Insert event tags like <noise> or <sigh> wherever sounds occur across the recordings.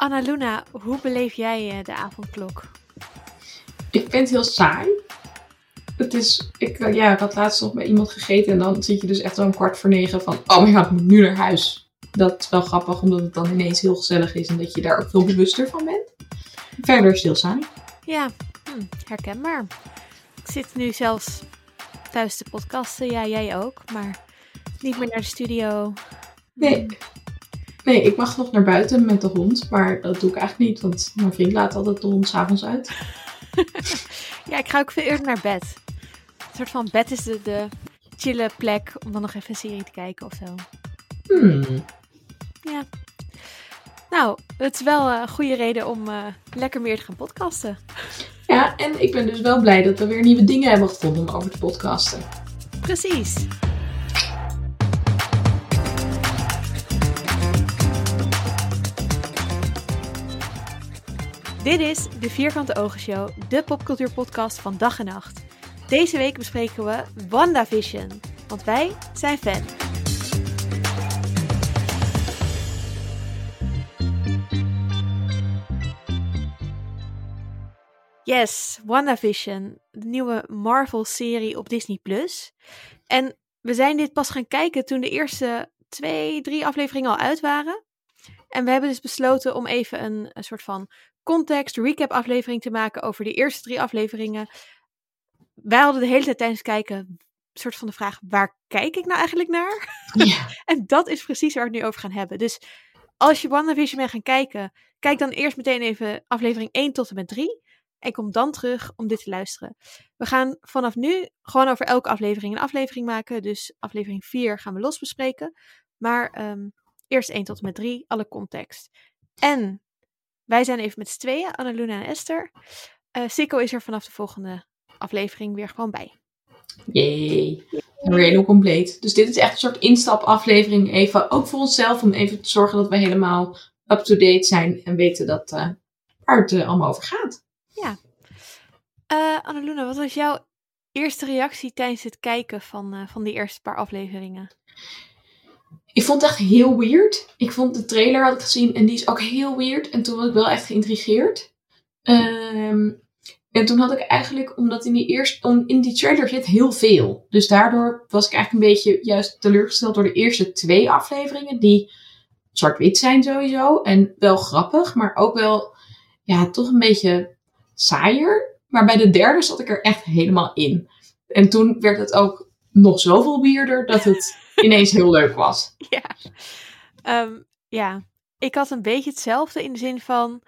Anna Luna, hoe beleef jij uh, de avondklok? Ik vind het heel saai. Het is, ik, uh, ja, ik had laatst nog bij iemand gegeten en dan zit je dus echt om kwart voor negen van, oh mijn god, ik moet nu naar huis. Dat is wel grappig, omdat het dan ineens heel gezellig is en dat je daar ook veel bewuster van bent. Verder is het heel saai. Ja, hm, herkenbaar. Ik zit nu zelfs thuis te podcasten, ja, jij ook, maar niet meer naar de studio. Nee. Nee, ik mag nog naar buiten met de hond, maar dat doe ik eigenlijk niet, want mijn vriend laat altijd de hond s'avonds uit. <laughs> ja, ik ga ook veel eerder naar bed. Een soort van bed is de, de chille plek om dan nog even een serie te kijken of zo. Hmm. Ja. Nou, het is wel een goede reden om uh, lekker meer te gaan podcasten. Ja, en ik ben dus wel blij dat we weer nieuwe dingen hebben gevonden om over te podcasten. Precies. Dit is de Vierkante Ogen Show, de popcultuurpodcast van dag en nacht. Deze week bespreken we WandaVision, want wij zijn fan. Yes, WandaVision, de nieuwe Marvel-serie op Disney+. En we zijn dit pas gaan kijken toen de eerste twee, drie afleveringen al uit waren. En we hebben dus besloten om even een, een soort van context, recap aflevering te maken over de eerste drie afleveringen. Wij hadden de hele tijd tijdens kijken een soort van de vraag, waar kijk ik nou eigenlijk naar? Ja. <laughs> en dat is precies waar we het nu over gaan hebben. Dus als je WandaVision bent gaan kijken, kijk dan eerst meteen even aflevering 1 tot en met 3. En kom dan terug om dit te luisteren. We gaan vanaf nu gewoon over elke aflevering een aflevering maken. Dus aflevering 4 gaan we los bespreken. Maar um, eerst 1 tot en met 3, alle context. En wij zijn even met z'n tweeën, Annaluna en Esther. Uh, Sikko is er vanaf de volgende aflevering weer gewoon bij. Yay. En weer helemaal compleet. Dus dit is echt een soort instapaflevering. Even, ook voor onszelf, om even te zorgen dat we helemaal up-to-date zijn. En weten dat, uh, waar het uh, allemaal over gaat. Ja. Uh, Annaluna, wat was jouw eerste reactie tijdens het kijken van, van die eerste paar afleveringen? Ik vond het echt heel weird. Ik vond de trailer had ik gezien en die is ook heel weird. En toen was ik wel echt geïntrigeerd. Um, en toen had ik eigenlijk, omdat in die, eerste, in die trailer zit heel veel. Dus daardoor was ik eigenlijk een beetje juist teleurgesteld door de eerste twee afleveringen. Die zwart-wit zijn sowieso. En wel grappig, maar ook wel, ja, toch een beetje saaier. Maar bij de derde zat ik er echt helemaal in. En toen werd het ook nog zoveel weirder dat het ineens heel leuk was. <laughs> Ja. Um, ja, ik had een beetje hetzelfde in de zin van.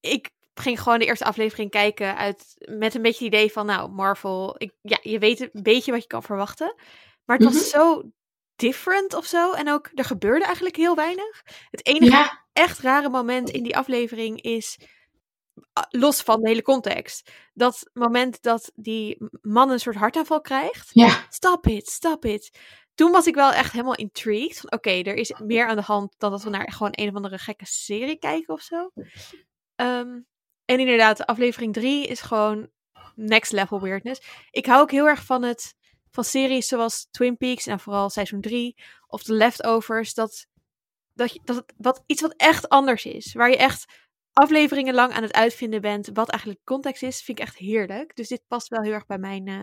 Ik ging gewoon de eerste aflevering kijken uit, met een beetje het idee van, nou, Marvel, ik, ja, je weet een beetje wat je kan verwachten. Maar het was Mhm. zo different of zo. En ook, er gebeurde eigenlijk heel weinig. Het enige Ja. echt rare moment in die aflevering is, los van de hele context, dat moment dat die man een soort hartaanval krijgt. Ja. Stop it, stop it. Toen was ik wel echt helemaal intrigued. Oké, er is meer aan de hand dan dat we naar gewoon een of andere gekke serie kijken of zo. Ehm, en inderdaad, aflevering 3 is gewoon next level weirdness. Ik hou ook heel erg van het van series zoals Twin Peaks en vooral seizoen 3 of The Leftovers. Dat, dat, dat wat, iets wat echt anders is. Waar je echt afleveringen lang aan het uitvinden bent wat eigenlijk context is, vind ik echt heerlijk. Dus dit past wel heel erg bij mijn eh,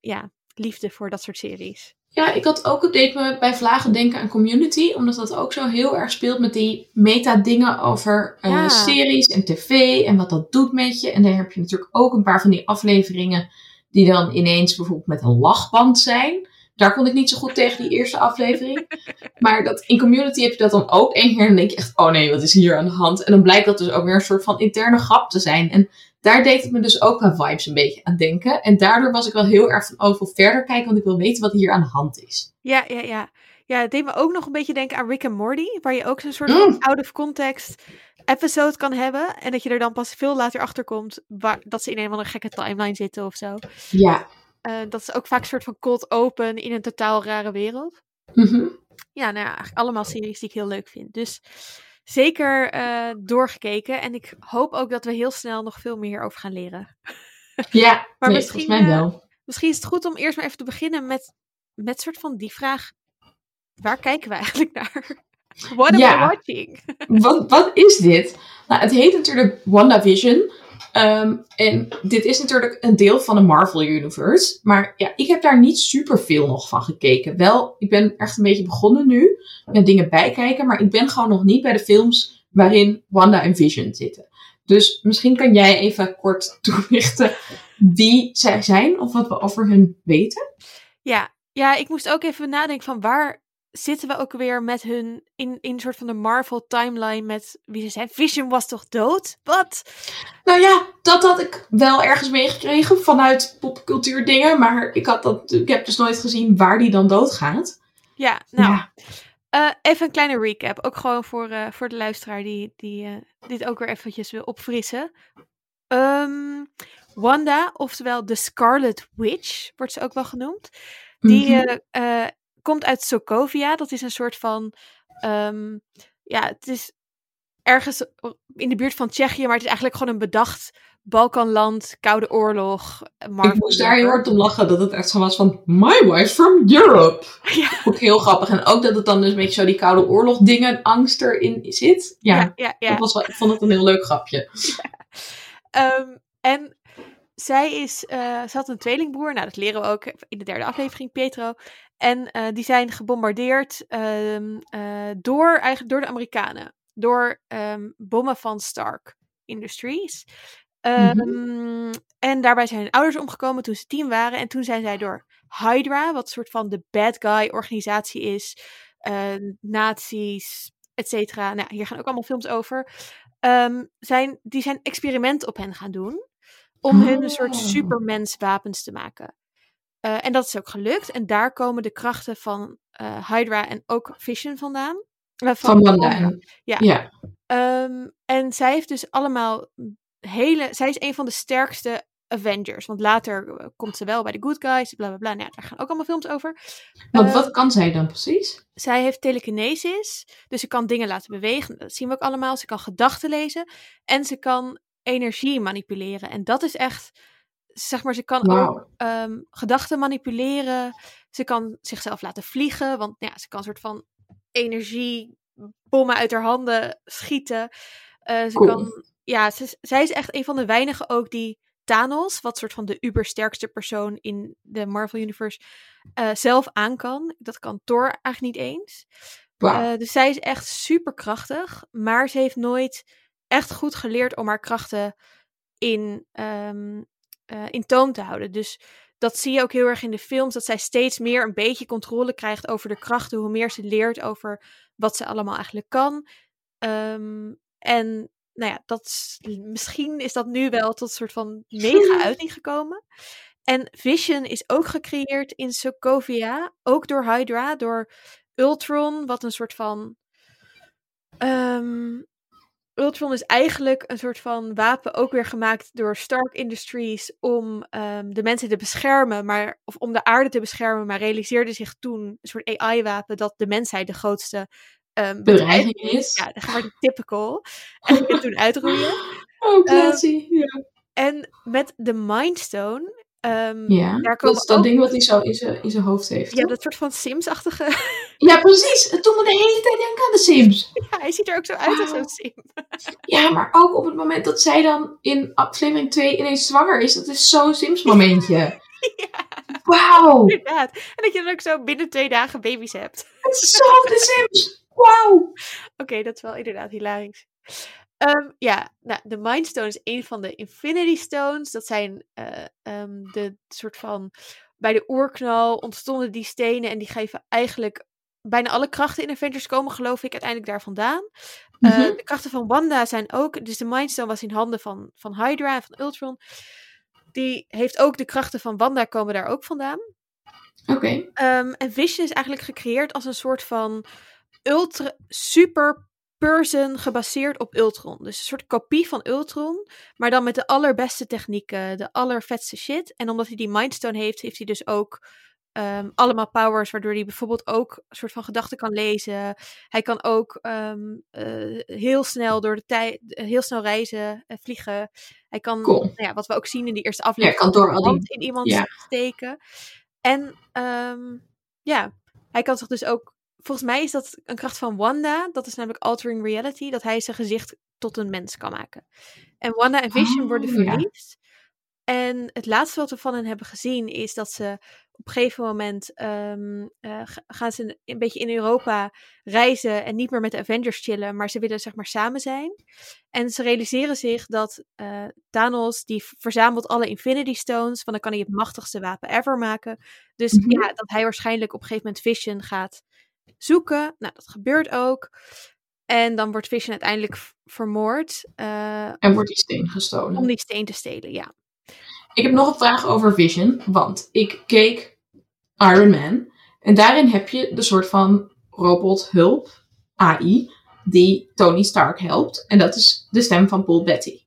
ja, liefde voor dat soort series. Ja, ik had ook, het deed me bij Vlagen denken aan Community, omdat dat ook zo heel erg speelt met die meta-dingen over Ja. series en tv en wat dat doet met je. En daar heb je natuurlijk ook een paar van die afleveringen die dan ineens bijvoorbeeld met een lachband zijn. Daar kon ik niet zo goed tegen die eerste aflevering. Maar dat, in Community heb je dat dan ook één keer en dan denk je echt, oh nee, wat is hier aan de hand? En dan blijkt dat dus ook weer een soort van interne grap te zijn. En daar deed het me dus ook qua vibes een beetje aan denken. En daardoor was ik wel heel erg van, oh, ik verder kijken, want ik wil weten wat hier aan de hand is. Ja, ja, ja. Ja, het deed me ook nog een beetje denken aan Rick and Morty, waar je ook zo'n soort Mm. van out of context episode kan hebben. En dat je er dan pas veel later achter komt waar, dat ze in een of andere gekke timeline zitten of zo. Ja. Eh, dat is ook vaak een soort van cold open in een totaal rare wereld. Mhm. Ja, nou ja, eigenlijk allemaal series die ik heel leuk vind. Dus zeker eh, doorgekeken. En ik hoop ook dat we heel snel nog veel meer hierover gaan leren. <laughs> Ja, Maar nee, misschien, volgens mij eh, wel. Misschien is het goed om eerst maar even te beginnen met, met soort van die vraag. Waar kijken we <laughs> eigenlijk naar? What am Ja. I watching? <laughs> wat, wat is dit? Nou, het heet natuurlijk WandaVision. Ehm, en dit is natuurlijk een deel van de Marvel Universe. Maar ja, ik heb daar niet super veel nog van gekeken. Wel, ik ben echt een beetje begonnen nu met dingen bijkijken. Maar ik ben gewoon nog niet bij de films waarin Wanda en Vision zitten. Dus misschien kan jij even kort <laughs> toelichten wie zij zijn of wat we over hun weten. Ja, ja, ik moest ook even nadenken van waar zitten we ook weer met hun in, in een soort van de Marvel timeline met wie ze zijn. Vision was toch dood? Wat? Nou ja, dat had ik wel ergens meegekregen vanuit popcultuur dingen. Maar ik, had dat, ik heb dus nooit gezien waar die dan doodgaat. Ja, nou, Ja. eh, even een kleine recap. Ook gewoon voor, eh, voor de luisteraar die, die eh, dit ook weer eventjes wil opfrissen. Ehm, Wanda, oftewel de Scarlet Witch, wordt ze ook wel genoemd. Die Mhm. Komt uit Sokovia. Dat is een soort van. ehm, ja, het is ergens in de buurt van Tsjechië, maar het is eigenlijk gewoon een bedacht Balkanland, Koude Oorlog. Marvel ik moest daar heel hard om lachen dat het echt zo was van My wife from Europe. <laughs> Ja. Ook heel grappig. En ook dat het dan dus een beetje zo die koude oorlog dingen, angst erin zit. Ja, Ja, ja, ja. Dat was wel, ik vond het een heel leuk grapje. <laughs> Ehm, en zij is, eh, ze had een tweelingbroer. Nou, dat leren we ook in de derde aflevering, Pietro. En eh, die zijn gebombardeerd ehm, eh, door, eigenlijk door de Amerikanen. Door ehm, bommen van Stark Industries. Ehm, En daarbij zijn hun ouders omgekomen toen ze tien waren. En toen zijn zij door Hydra, wat een soort van de bad guy organisatie is. eh nazi's, et cetera. Nou, hier gaan ook allemaal films over. Zijn, die zijn experiment op hen gaan doen. Om hun een soort Oh. supermenswapens te maken. Eh, en dat is ook gelukt. En daar komen de krachten van eh, Hydra en ook Vision vandaan. Eh, Van Wanda. En, Ja. ja. Ehm, en zij heeft dus allemaal hele. Zij is een van de sterkste Avengers. Want later komt ze wel bij de Good Guys. Bla bla bla. Nou, ja, daar gaan ook allemaal films over. Want wat kan zij dan precies? zij heeft telekinesis. Dus ze kan dingen laten bewegen. Dat zien we ook allemaal. Ze kan gedachten lezen. En ze kan energie manipuleren. En dat is echt. Zeg maar, ze kan ook ehm, gedachten manipuleren. Ze kan zichzelf laten vliegen. Want ja, ze kan een soort van energiebommen uit haar handen schieten. Eh, ze Cool. kan. Ja, ze, zij is echt een van de weinigen ook die Thanos, wat soort van de ubersterkste persoon in de Marvel Universe, eh, zelf aan kan. Dat kan Thor eigenlijk niet eens. Eh, dus zij is echt super krachtig, maar ze heeft nooit echt goed geleerd om haar krachten in, ehm, eh, in toom te houden. Dus dat zie je ook heel erg in de films, dat zij steeds meer een beetje controle krijgt over de krachten, hoe meer ze leert over wat ze allemaal eigenlijk kan. Ehm, en nou ja, dat is- misschien is dat nu wel tot een soort van mega <laughs> uiting gekomen. En Vision is ook gecreëerd in Sokovia, ook door Hydra, door Ultron, wat een soort van. ehm, Ultron is eigenlijk een soort van wapen ook weer gemaakt door Stark Industries om ehm, de mensen te beschermen, maar, of om de aarde te beschermen, maar realiseerde zich toen een soort AI-wapen dat de mensheid de grootste ehm Bedreiging is. Ja, dat maar typical. En ging het toen uitroeien. <laughs> Oh, classy. ja. En met de Mindstone, ehm, ja. daar Dat is dat ook- ding wat hij zo in zijn, in zijn hoofd heeft. ja, toch? dat soort van Sims-achtige. <laughs> ja, precies. Het doet me de hele tijd denken aan de Sims. <laughs> ja, hij ziet er ook zo uit als zo'n Wauw. Sim. Ja, maar ook op het moment dat zij dan in aflevering 2 ineens zwanger is. Dat is zo'n Sims momentje. <laughs> ja, Wauw. inderdaad. En dat je dan ook zo binnen twee dagen baby's hebt. Het is zo de Sims. Wauw. Oké, dat is wel inderdaad hilarisch. Ehm, ja, nou, de Mindstone is een van de Infinity Stones. Dat zijn eh, ehm, de soort van. Bij de oerknal ontstonden die stenen en die geven eigenlijk. Bijna alle krachten in Avengers komen, geloof ik, uiteindelijk daar vandaan. Eh, Mhm. de krachten van Wanda zijn ook. Dus de Mindstone was in handen van, van Hydra en van Ultron. Die heeft ook de krachten van Wanda, komen daar ook vandaan. Oké. Ehm, en Vision is eigenlijk gecreëerd als een soort van ultra super person gebaseerd op Ultron. Dus een soort kopie van Ultron, maar dan met de allerbeste technieken, de allervetste shit. En omdat hij die Mindstone heeft, heeft hij dus ook ehm, allemaal powers, waardoor hij bijvoorbeeld ook een soort van gedachten kan lezen. Hij kan ook ehm, eh, heel snel door de tijd, heel snel reizen, en vliegen. Hij kan, Cool. nou ja, wat we ook zien in die eerste Ja, aflevering, kan door hand in iemand ja. steken. En ehm, ja, hij kan zich dus ook volgens mij is dat een kracht van Wanda. Dat is namelijk altering reality. Dat hij zijn gezicht tot een mens kan maken. En Wanda en Vision worden ja. verliefd. En het laatste wat we van hen hebben gezien is dat ze op een gegeven moment ehm, eh, ga- gaan ze een, een beetje in Europa reizen en niet meer met de Avengers chillen, maar ze willen zeg maar samen zijn. En ze realiseren zich dat eh, Thanos die verzamelt alle Infinity Stones, want dan kan hij het machtigste wapen ever maken. Dus Mhm. ja, dat hij waarschijnlijk op een gegeven moment Vision gaat zoeken. Nou, dat gebeurt ook. En dan wordt Vision uiteindelijk vermoord eh, En wordt die steen gestolen. om die steen te stelen, ja. Ik heb nog een vraag over Vision, want ik keek Iron Man en daarin heb je de soort van robothulp, AI, die Tony Stark helpt. En dat is de stem van Paul Bettany.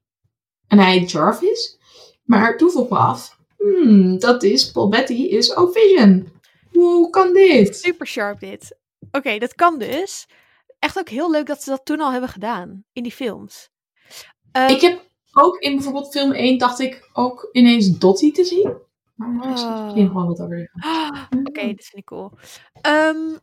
En hij heet Jarvis, maar toen vroeg me af, hmm, dat is, Paul Bettany is ook Vision. Hoe kan dit? Super sharp dit. Oké, dat kan dus. Echt ook heel leuk dat ze dat toen al hebben gedaan in die films. Ehm, Ik heb ook in bijvoorbeeld film 1 dacht ik ook ineens Dottie te zien. Maar ik wel wat over Oké, dat vind ik cool. Ehm,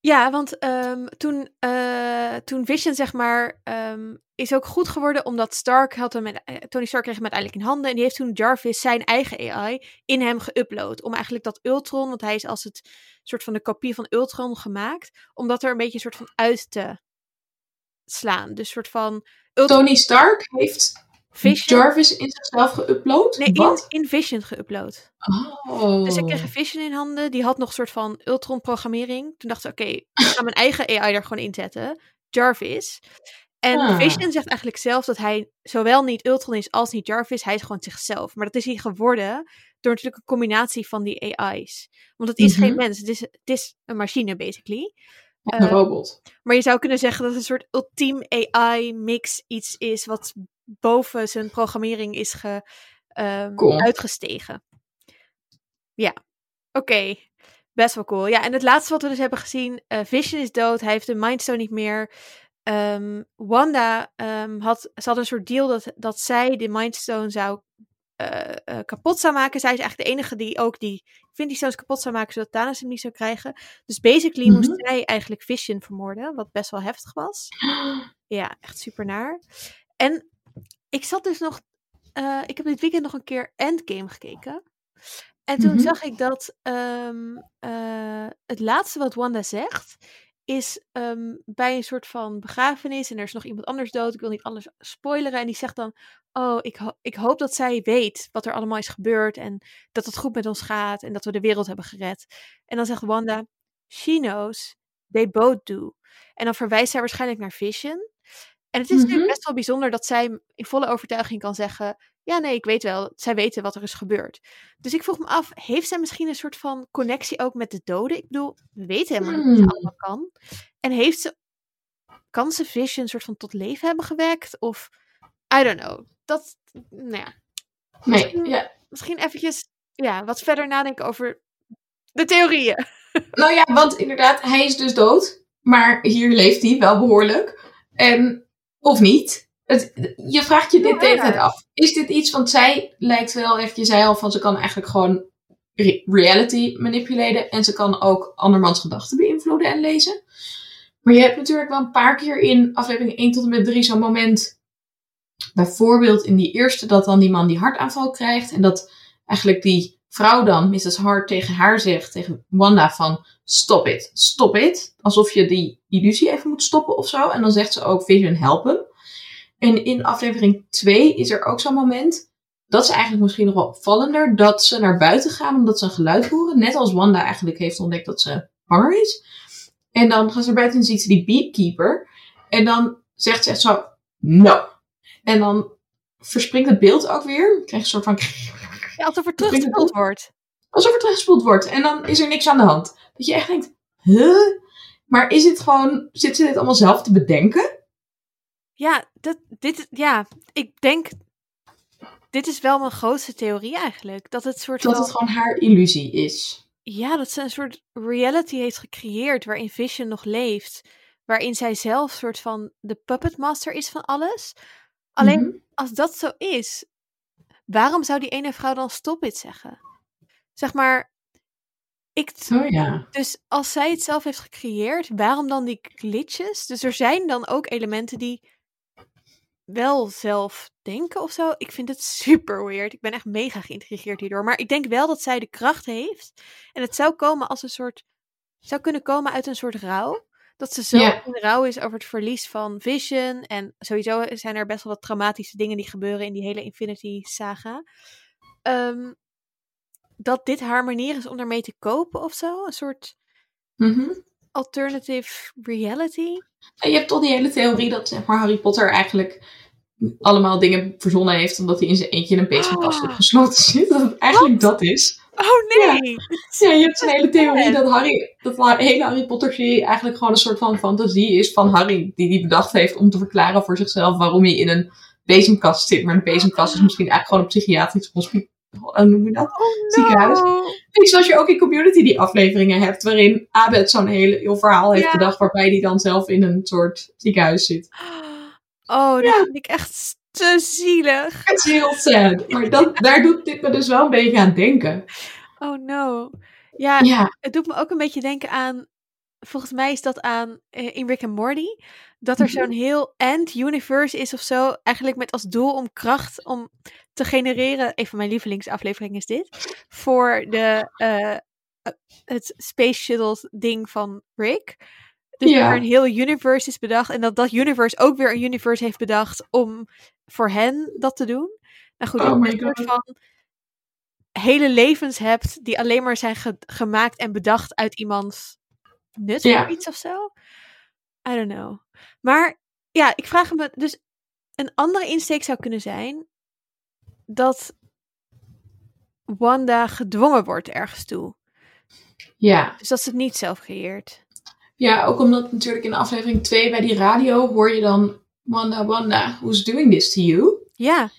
ja, want ehm, toen, eh, toen Vision, zeg maar, ehm, is ook goed geworden omdat Stark had hem, met- eh, Tony Stark kreeg hem uiteindelijk in handen en die heeft toen Jarvis zijn eigen AI in hem geüpload. Om eigenlijk dat Ultron, want hij is als het soort van de kopie van Ultron gemaakt, om dat er een beetje een soort van uit te slaan. Dus soort van Ultron, Tony Stark heeft Vision, Jarvis in zichzelf geüpload? nee, in, in Vision geüpload. Oh. Dus ik kreeg een Vision in handen. Die had nog een soort van Ultron-programmering. Toen dacht ze, oké, ik ga mijn eigen AI er gewoon in zetten. Jarvis. En Ah. Vision zegt eigenlijk zelf dat hij zowel niet Ultron is als niet Jarvis. Hij is gewoon zichzelf. Maar dat is hij geworden door natuurlijk een combinatie van die AI's. Want het is geen Mhm. mens. Het is, het is een machine, basically. een eh, robot. Maar je zou kunnen zeggen dat het een soort ultiem AI-mix iets is wat boven zijn programmering is ge, ehm, Cool. uitgestegen. Ja, oké. Best wel cool. Ja, en het laatste wat we dus hebben gezien, eh, Vision is dood, hij heeft de Mindstone niet meer. Ehm, Wanda ehm, had, ze had een soort deal dat, dat zij de Mindstone zou eh, eh, kapot zou maken. Zij is eigenlijk de enige die ook die Infinity Stones kapot zou maken, zodat Thanos hem niet zou krijgen. Dus basically moest Mhm. zij eigenlijk Vision vermoorden, wat best wel heftig was. Ja, echt super naar. En ik zat dus nog. eh, ik heb dit weekend nog een keer Endgame gekeken. En toen Mhm. zag ik dat ehm, eh, het laatste wat Wanda zegt. Is ehm, bij een soort van begrafenis. En er is nog iemand anders dood. Ik wil niet alles spoileren. En die zegt dan. Oh, ik, ho- ik hoop dat zij weet wat er allemaal is gebeurd. En dat het goed met ons gaat. En dat we de wereld hebben gered. En dan zegt Wanda. She knows. They both do. En dan verwijst zij waarschijnlijk naar Vision. En het is natuurlijk Mhm. best wel bijzonder dat zij in volle overtuiging kan zeggen: Ja, nee, ik weet wel, zij weten wat er is gebeurd. Dus ik vroeg me af: heeft zij misschien een soort van connectie ook met de doden? Ik bedoel, we weten helemaal niet wat ze Hmm. allemaal kan. En heeft ze, kan ze Vision een soort van tot leven hebben gewekt? Of, I don't know. Dat, nou ja, Nee, ja. misschien eventjes ja, wat verder nadenken over de theorieën. <laughs> Nou ja, want inderdaad, hij is dus dood. Maar hier leeft hij wel behoorlijk. En, of niet. Het, je vraagt je dit de hele tijd af. Is dit iets, want zij lijkt wel echt, je zei al van ze kan eigenlijk gewoon re- reality manipuleren. En ze kan ook andermans gedachten beïnvloeden en lezen. Maar je hebt natuurlijk wel een paar keer in aflevering 1 tot en met 3 zo'n moment. Bijvoorbeeld in die eerste dat dan die man die hartaanval krijgt. En dat eigenlijk die vrouw dan, Mrs. Hart, tegen haar zegt, tegen Wanda van stop it, stop it. Alsof je die illusie even moet stoppen of zo. En dan zegt ze ook Vision help hem. En in aflevering 2 is er ook zo'n moment. Dat is eigenlijk misschien nog wel opvallender. Dat ze naar buiten gaan omdat ze een geluid horen. Net als Wanda eigenlijk heeft ontdekt dat ze banger is. En dan gaan ze naar buiten en ziet ze die beekeeper. En dan zegt ze echt zo, no. En dan verspringt het beeld ook weer. Je krijgt een soort van... Ja, alsof er teruggespeeld wordt. Alsof er teruggespoeld wordt. En dan is er niks aan de hand. Dat je echt denkt, huh? Maar is het gewoon... Zit ze dit allemaal zelf te bedenken? Ja, dat, dit, ja, ik denk. Dit is wel mijn grootste theorie eigenlijk. Dat het soort Dat van. het gewoon haar illusie is. Ja, dat ze een soort reality heeft gecreëerd waarin Vision nog leeft. Waarin zij zelf soort van de puppet master is van alles. Alleen Mhm. als dat zo is, waarom zou die ene vrouw dan stop it zeggen? Zeg maar, Ik, Oh ja. dus als zij het zelf heeft gecreëerd, waarom dan die glitches? Dus er zijn dan ook elementen die wel zelf denken of zo. Ik vind het <laughs> super weird. Ik ben echt mega geïntrigeerd hierdoor. Maar ik denk wel dat zij de kracht heeft. En het zou komen als een soort. Zou kunnen komen uit een soort rouw. Dat ze zo in rouw is over het verlies van Vision. En sowieso zijn er best wel wat traumatische dingen die gebeuren in die hele Infinity saga. Ehm, dat dit haar manier is om ermee te kopen of zo. Een soort Mhm. Alternative reality. En je hebt toch die hele theorie dat zeg maar, Harry Potter eigenlijk allemaal dingen verzonnen heeft omdat hij in zijn eentje in een bezemkast Ah. opgesloten <laughs> zit. Dat het eigenlijk dat is. Oh nee! Ja, je hebt zo'n hele theorie dat Harry, dat hele Harry Potter serie eigenlijk gewoon een soort van fantasie is van Harry, die hij bedacht heeft om te verklaren voor zichzelf waarom hij in een bezemkast zit. Maar een bezemkast is misschien eigenlijk gewoon een psychiatrisch hospitaal. Hoe noem je dat? Oh Ziekenhuis. no! Zoals je ook in community die afleveringen hebt, waarin Abed zo'n hele heel verhaal heeft Ja. bedacht, waarbij hij dan zelf in een soort ziekenhuis zit. Oh, dat Ja. vind ik echt te zielig. Het is heel sad. Maar dat, <laughs> daar doet dit me dus wel een beetje aan denken. Oh no. Ja, Ja, het doet me ook een beetje denken aan. Volgens mij is dat aan eh, in Rick and Morty. Dat er Mhm. zo'n heel end universe is of zo. Eigenlijk met als doel om kracht om te genereren. Een van mijn lievelingsafleveringen is dit. Voor de, eh, eh, het Space Shuttle ding van Rick. Dus Ja. er een heel universe is bedacht. En dat dat universe ook weer een universe heeft bedacht om voor hen dat te doen. Nou goed, Oh een soort van hele levens hebt die alleen maar zijn ge- gemaakt en bedacht uit iemands nut Ja. of iets of zo. I don't know. Maar ja, ik vraag me dus een andere insteek zou kunnen zijn dat Wanda gedwongen wordt ergens toe. ja. Dus dat ze het niet zelf creëert. Ja, ook omdat natuurlijk in aflevering 2 bij die radio hoor je dan Wanda, Wanda, who's doing this to you? Ja,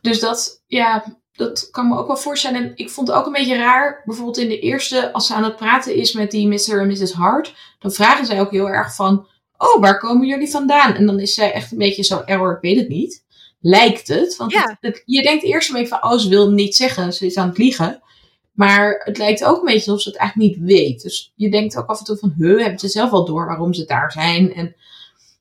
Dus dat, ja, dat kan me ook wel voorstellen. En ik vond het ook een beetje raar, bijvoorbeeld in de eerste, als ze aan het praten is met die Mr. en Mrs. Hart, dan vragen zij ook heel erg van, oh, waar komen jullie vandaan? En dan is zij echt een beetje zo, error, ik weet het niet. Lijkt het. Want Ja. het- het- je denkt eerst een beetje van, oh, ze wil niet zeggen, ze is aan het liegen. Maar het lijkt ook een beetje alsof ze het eigenlijk niet weet. Dus je denkt ook af en toe van, huh, hebben ze zelf wel door waarom ze daar zijn? En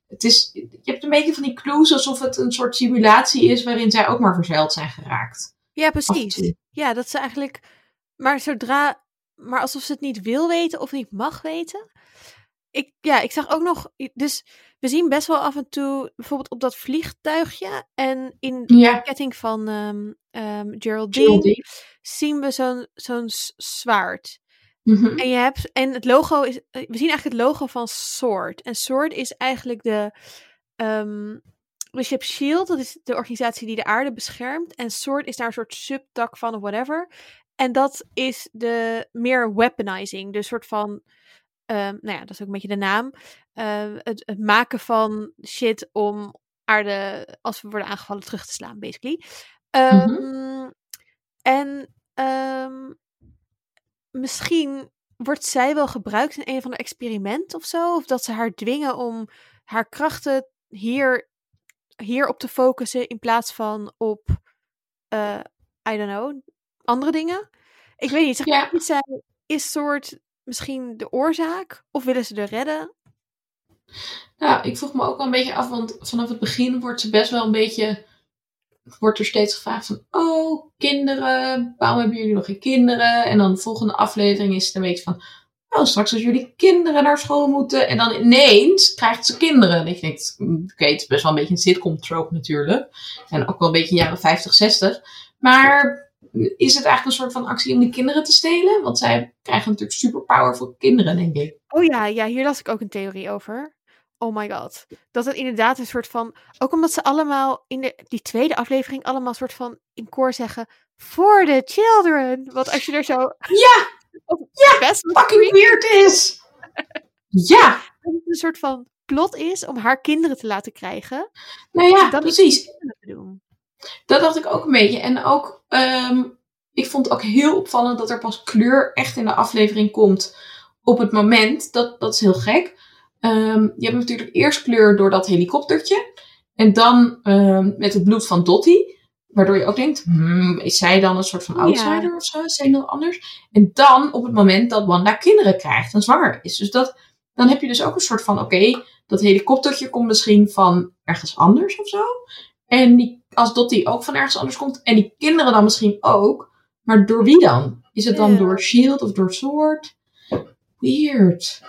het is, je hebt een beetje van die clues alsof het een soort simulatie is waarin zij ook maar verzeild zijn geraakt. ja precies. Ja, dat ze eigenlijk. Maar zodra. Maar alsof ze het niet wil weten of niet mag weten. Ik, ja, ik zag ook nog. Dus we zien best wel af en toe. Bijvoorbeeld op dat vliegtuigje. En in de ketting van ehm ehm, Geraldine. Geraldine. zien we zo'n zo'n zwaard. Mhm. En je hebt. En het logo is. eh, We zien eigenlijk het logo van Sword. En Sword is eigenlijk de. ehm dus je hebt Shield, dat is de organisatie die de aarde beschermt. En Sword is daar een soort subtak van of whatever. En dat is de meer weaponizing. Dus soort van. Ehm, nou ja, dat is ook een beetje de naam. Ehm, het, het maken van shit om aarde, als we worden aangevallen, terug te slaan, basically. Ehm, En misschien wordt zij wel gebruikt in een van de experimenten of zo. Of dat ze haar dwingen om haar krachten hier, hier op te focussen in plaats van op, eh, I don't know, andere dingen. Ik weet niet, zeg Ja. niet, zij is soort misschien de oorzaak? Of willen ze er redden? Nou, ik vroeg me ook wel een beetje af, want vanaf het begin wordt ze best wel een beetje. Wordt er steeds gevraagd van, oh, kinderen, waarom hebben jullie nog geen kinderen? En dan de volgende aflevering is het een beetje van, oh, straks als jullie kinderen naar school moeten. En dan ineens krijgt ze kinderen. En ik denk, oké, het is best wel een beetje een sitcom trope natuurlijk. En ook wel een beetje jaren 50, 60. Maar is het eigenlijk een soort van actie om die kinderen te stelen? Want zij krijgen natuurlijk super powerful kinderen, denk ik. Oh ja, ja, hier las ik ook een theorie over. Oh my god. Dat het inderdaad een soort van. Ook omdat ze allemaal in de, die tweede aflevering allemaal soort van in koor zeggen. For the children. Want als je er zo. Ja, <laughs> ja, best fucking weird is. <laughs> Ja, dat het een soort van plot is om haar kinderen te laten krijgen. nou ja, Dat is- precies. Te doen. Dat dacht ik ook een beetje. En ook, ehm, ik vond het ook heel opvallend dat er pas kleur echt in de aflevering komt op het moment. Dat, dat is heel gek. Ehm, je hebt natuurlijk eerst kleur door dat helikoptertje. En dan ehm, met het bloed van Dottie. Waardoor je ook denkt, hmm, is zij dan een soort van Ja. outsider of zo? Is zij dan anders? En dan op het moment dat Wanda kinderen krijgt en zwanger is. Dus dat, dan heb je dus ook een soort van, oké, dat helikoptertje komt misschien van ergens anders of zo. En die, als Dottie ook van ergens anders komt. En die kinderen dan misschien ook. Maar door wie dan? Is het dan Ja. door S.H.I.E.L.D. of door Sword? Weird.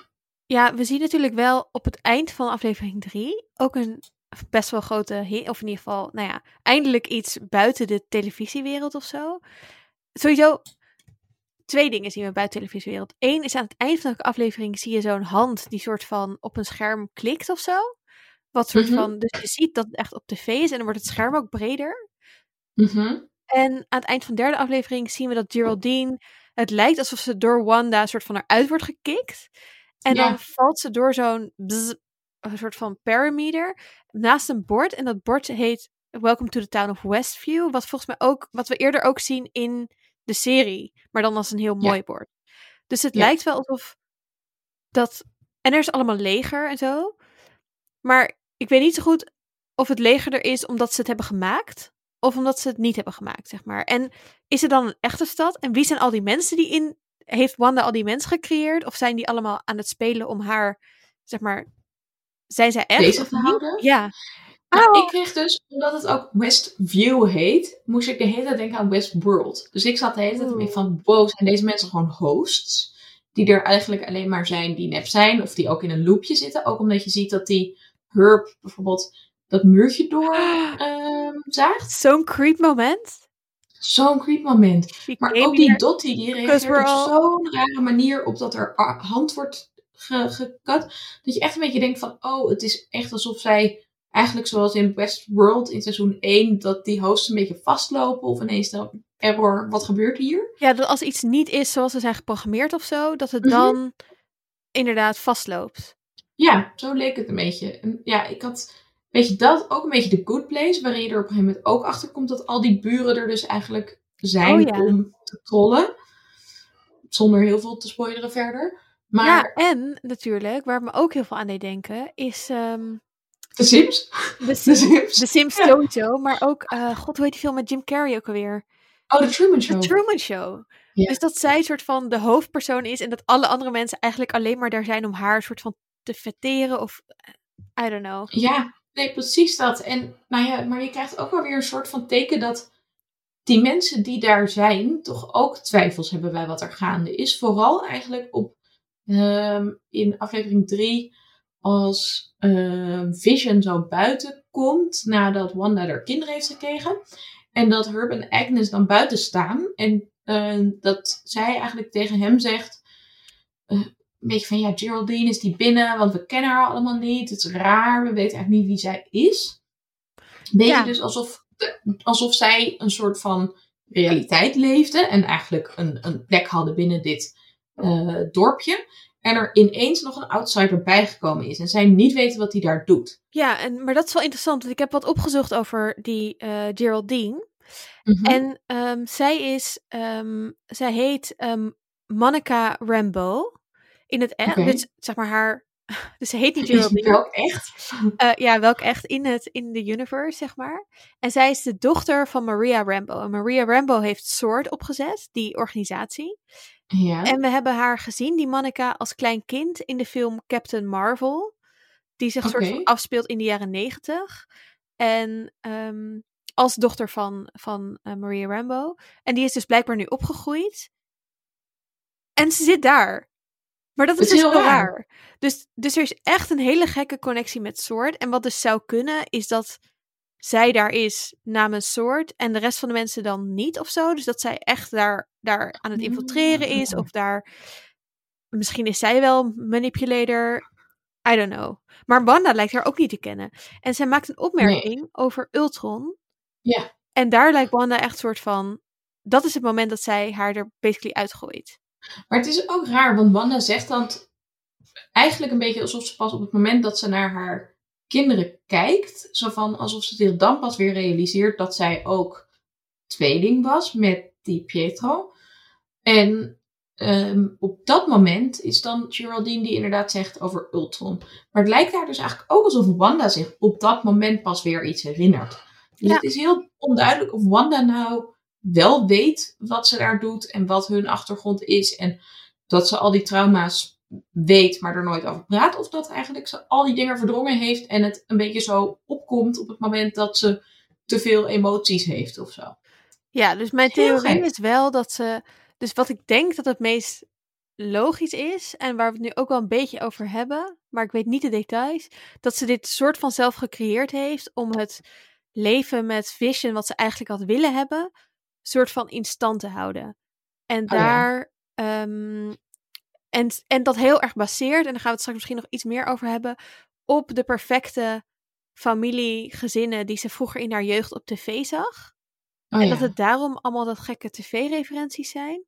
Ja, we zien natuurlijk wel op het eind van aflevering 3 ook een best wel grote, of in ieder geval, nou ja, eindelijk iets buiten de televisiewereld of zo. Sowieso twee dingen zien we buiten de televisiewereld. Eén is aan het eind van elke aflevering zie je zo'n hand die soort van op een scherm klikt of zo. Wat soort Mhm. van, dus je ziet dat het echt op tv is en dan wordt het scherm ook breder. Mhm. En aan het eind van de derde aflevering zien we dat Geraldine, het lijkt alsof ze door Wanda een soort van eruit wordt gekikt. En dan valt ze door zo'n een soort van parameter naast een bord. En dat bord heet Welcome to the Town of Westview. Wat volgens mij ook, wat we eerder ook zien in de serie. Maar dan als een heel mooi bord. Dus het lijkt wel alsof dat. En er is allemaal leger en zo. Maar ik weet niet zo goed of het leger er is omdat ze het hebben gemaakt. Of omdat ze het niet hebben gemaakt, zeg maar. En is er dan een echte stad? En wie zijn al die mensen die in. Heeft Wanda al die mensen gecreëerd? Of zijn die allemaal aan het spelen om haar, zeg maar. Zijn zij echt? Bezig of te houden? Ja. Nou, Oh. ik kreeg dus, omdat het ook Westview heet, moest ik de hele tijd denken aan Westworld. Dus ik zat de hele tijd mee van, wow, zijn deze mensen gewoon hosts? Die er eigenlijk alleen maar zijn die nep zijn, of die ook in een loopje zitten. Ook omdat je ziet dat die Herb bijvoorbeeld dat muurtje door <gasps> ehm, zaagt. Zo'n creep moment. Zo'n creep moment. Maar ook die Dottie, die reageert op all- zo'n rare manier op dat er hand wordt ge- gekut. Dat je echt een beetje denkt van, oh, het is echt alsof zij eigenlijk zoals in Westworld in seizoen 1, dat die hosts een beetje vastlopen of ineens dan error, wat gebeurt hier? Ja, dat als iets niet is zoals ze zijn geprogrammeerd of zo, dat het Mhm. dan inderdaad vastloopt. Ja, zo leek het een beetje. En ja, ik had, weet je, dat ook een beetje de good place, waarin je er op een gegeven moment ook achter komt dat al die buren er dus eigenlijk zijn Oh ja. om te trollen. Zonder heel veel te spoileren verder. Maar Ja, en natuurlijk, waar me ook heel veel aan deed denken, is ehm de Sims? de, De Sims, de Sims Ja. maar ook, eh, god, hoe heet die film met Jim Carrey ook alweer? Oh, de Truman Show. The Truman Show. Ja. Dus dat zij soort van de hoofdpersoon is en dat alle andere mensen eigenlijk alleen maar daar zijn om haar soort van te of, I don't know. Ja, nee, precies dat. En nou ja, maar je krijgt ook wel weer een soort van teken dat die mensen die daar zijn, toch ook twijfels hebben bij wat er gaande is. Vooral eigenlijk op ehm, in aflevering 3, als ehm, Vision zo buiten komt nadat Wanda haar kinderen heeft gekregen. En dat Herb en Agnes dan buiten staan. En eh, dat zij eigenlijk tegen hem zegt. eh, een beetje van ja, Geraldine is die binnen, want we kennen haar allemaal niet. Het is raar, we weten eigenlijk niet wie zij is. Een beetje Ja. dus alsof, de- alsof zij een soort van realiteit leefde en eigenlijk een, een plek hadden binnen dit eh, dorpje. En er ineens nog een outsider bijgekomen is en zij niet weten wat hij daar doet. Ja, en, maar dat is wel interessant, want ik heb wat opgezocht over die eh, Geraldine. Mhm. En ehm, zij is, ehm, zij heet ehm, Monica Rambeau. In het echt, dus zeg maar haar, <laughs> dus ze heet niet <laughs> Geraldine. wel echt. <laughs> Eh, ja, welk echt in het in de universe, zeg maar. En zij is de dochter van Maria Rambo. En Maria Rambo heeft SWORD opgezet, die organisatie. Ja. En we hebben haar gezien, die Monica, als klein kind in de film Captain Marvel. Die zich soort van afspeelt in de jaren negentig. En ehm, als dochter van, van eh, Maria Rambo. En die is dus blijkbaar nu opgegroeid. En ze zit daar. Maar dat is, is dus heel raar. raar. Dus, dus er is echt een hele gekke connectie met Sword. En wat dus zou kunnen, is dat zij daar is namens Sword. En de rest van de mensen dan niet of zo. Dus dat zij echt daar, daar aan het infiltreren is. Of daar. Misschien is zij wel manipulator. I don't know. Maar Wanda lijkt haar ook niet te kennen. En zij maakt een opmerking over Ultron. Ja. En daar lijkt Wanda echt soort van. Dat is het moment dat zij haar er basically uitgooit. Maar het is ook raar, want Wanda zegt dan eigenlijk een beetje alsof ze pas op het moment dat ze naar haar kinderen kijkt, zo van alsof ze zich dan pas weer realiseert dat zij ook tweeling was met die Pietro. En ehm, op dat moment is dan Geraldine die inderdaad zegt over Ultron. Maar het lijkt haar dus eigenlijk ook alsof Wanda zich op dat moment pas weer iets herinnert. Dus Ja. het is heel onduidelijk of Wanda nou wel weet wat ze daar doet en wat hun achtergrond is. En dat ze al die trauma's weet, maar er nooit over praat. Of dat eigenlijk ze al die dingen verdrongen heeft en het een beetje zo opkomt op het moment dat ze te veel emoties heeft of zo. Ja, dus mijn theorie is wel dat ze. Dus wat ik denk dat het meest logisch is, en waar we het nu ook wel een beetje over hebben, maar ik weet niet de details, dat ze dit soort van zelf gecreëerd heeft om het leven met Vision, wat ze eigenlijk had willen hebben, soort van in stand te houden. En Oh ja. daar. ehm, en, en dat heel erg baseert, en daar gaan we het straks misschien nog iets meer over hebben, op de perfecte familie, gezinnen die ze vroeger in haar jeugd op tv zag. Oh en ja. dat het daarom allemaal dat gekke tv-referenties zijn.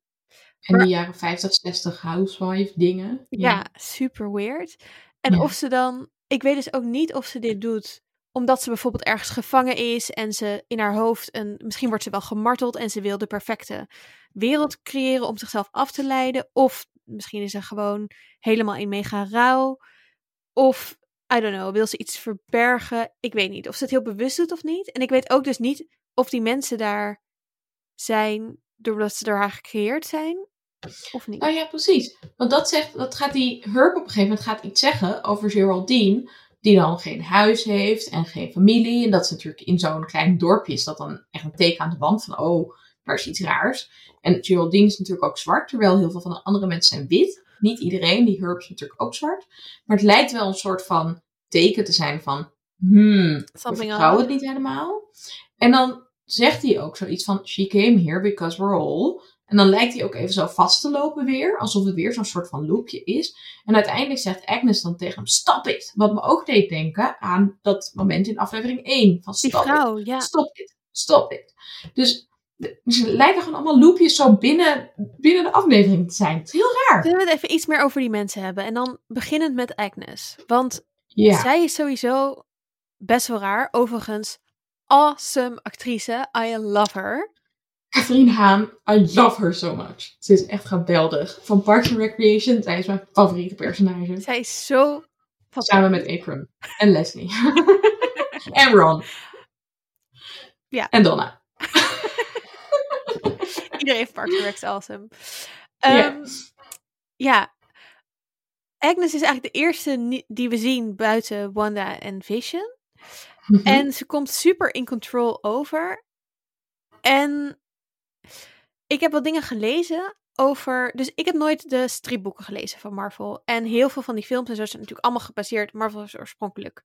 En die jaren 50, 60 housewife dingen. Ja, super weird. En Ja. of ze dan. Ik weet dus ook niet of ze dit doet omdat ze bijvoorbeeld ergens gevangen is en ze in haar hoofd een. Misschien wordt ze wel gemarteld en ze wil de perfecte wereld creëren om zichzelf af te leiden. Of misschien is ze gewoon helemaal in mega rouw. Of, I don't know, wil ze iets verbergen? Ik weet niet of ze het heel bewust doet of niet. En ik weet ook dus niet of die mensen daar zijn doordat ze door haar gecreëerd zijn. Of niet. Nou ja, precies. Want dat, zegt, dat gaat die Herb op een gegeven moment gaat iets zeggen over Geraldine. Die dan geen huis heeft en geen familie. En dat ze natuurlijk in zo'n klein dorpje is. Dat dan echt een teken aan de wand van, oh, daar is iets raars. En Geraldine is natuurlijk ook zwart. Terwijl heel veel van de andere mensen zijn wit. Niet iedereen, die Herb is natuurlijk ook zwart. Maar het lijkt wel een soort van teken te zijn van, hmm, we Something vertrouwen odd. het niet helemaal. En dan zegt hij ook zoiets van, she came here because we're all. En dan lijkt hij ook even zo vast te lopen weer, alsof het weer zo'n soort van loopje is. En uiteindelijk zegt Agnes dan tegen hem, stop it. Wat me ook deed denken aan dat moment in aflevering 1 van Die stop it. vrouw, ja. Stop dit, stop dit. Dus ze lijken gewoon allemaal loopjes zo binnen, binnen de aflevering te zijn. Het is heel raar. Kunnen we het even iets meer over die mensen hebben? En dan beginnend met Agnes. Want Ja, zij is sowieso best wel raar. Overigens, awesome actrice. I love her. Catherine Haan, I love her so much. Ze is echt geweldig. Van Parks and Recreation, zij is mijn favoriete personage. Zij is zo Samen met Abram en Leslie. <laughs> en Ron. Ja. En Donna. <laughs> Iedereen heeft Parks and Rec awesome. Ja. Ehm, ja. Agnes is eigenlijk de eerste die we zien buiten Wanda en Vision. Mhm. En ze komt super in control over. En ik heb wat dingen gelezen over. Dus ik heb nooit de stripboeken gelezen van Marvel. En heel veel van die films en zo zijn natuurlijk allemaal gebaseerd. Marvel is oorspronkelijk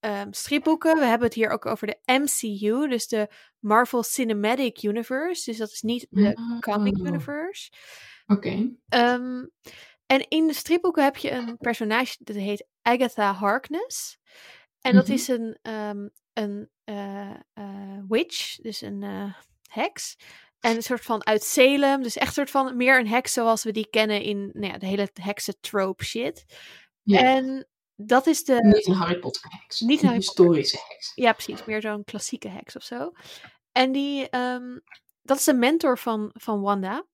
ehm, stripboeken. We hebben het hier ook over de MCU, dus de Marvel Cinematic Universe. Dus dat is niet de comic Oh. universe. Oké. Ehm, en in de stripboeken heb je een personage dat heet Agatha Harkness. En dat Mhm. is een, ehm, een eh, eh, witch, dus een eh, heks. En een soort van uit Salem, dus echt een soort van meer een heks zoals we die kennen in nou ja, de hele heksen-trope shit. Ja. En dat is de, Niet een Harry Potter heks. Niet een historische heks. ja precies, meer zo'n klassieke heks of zo. En die, ehm, dat is de mentor van, van Wanda.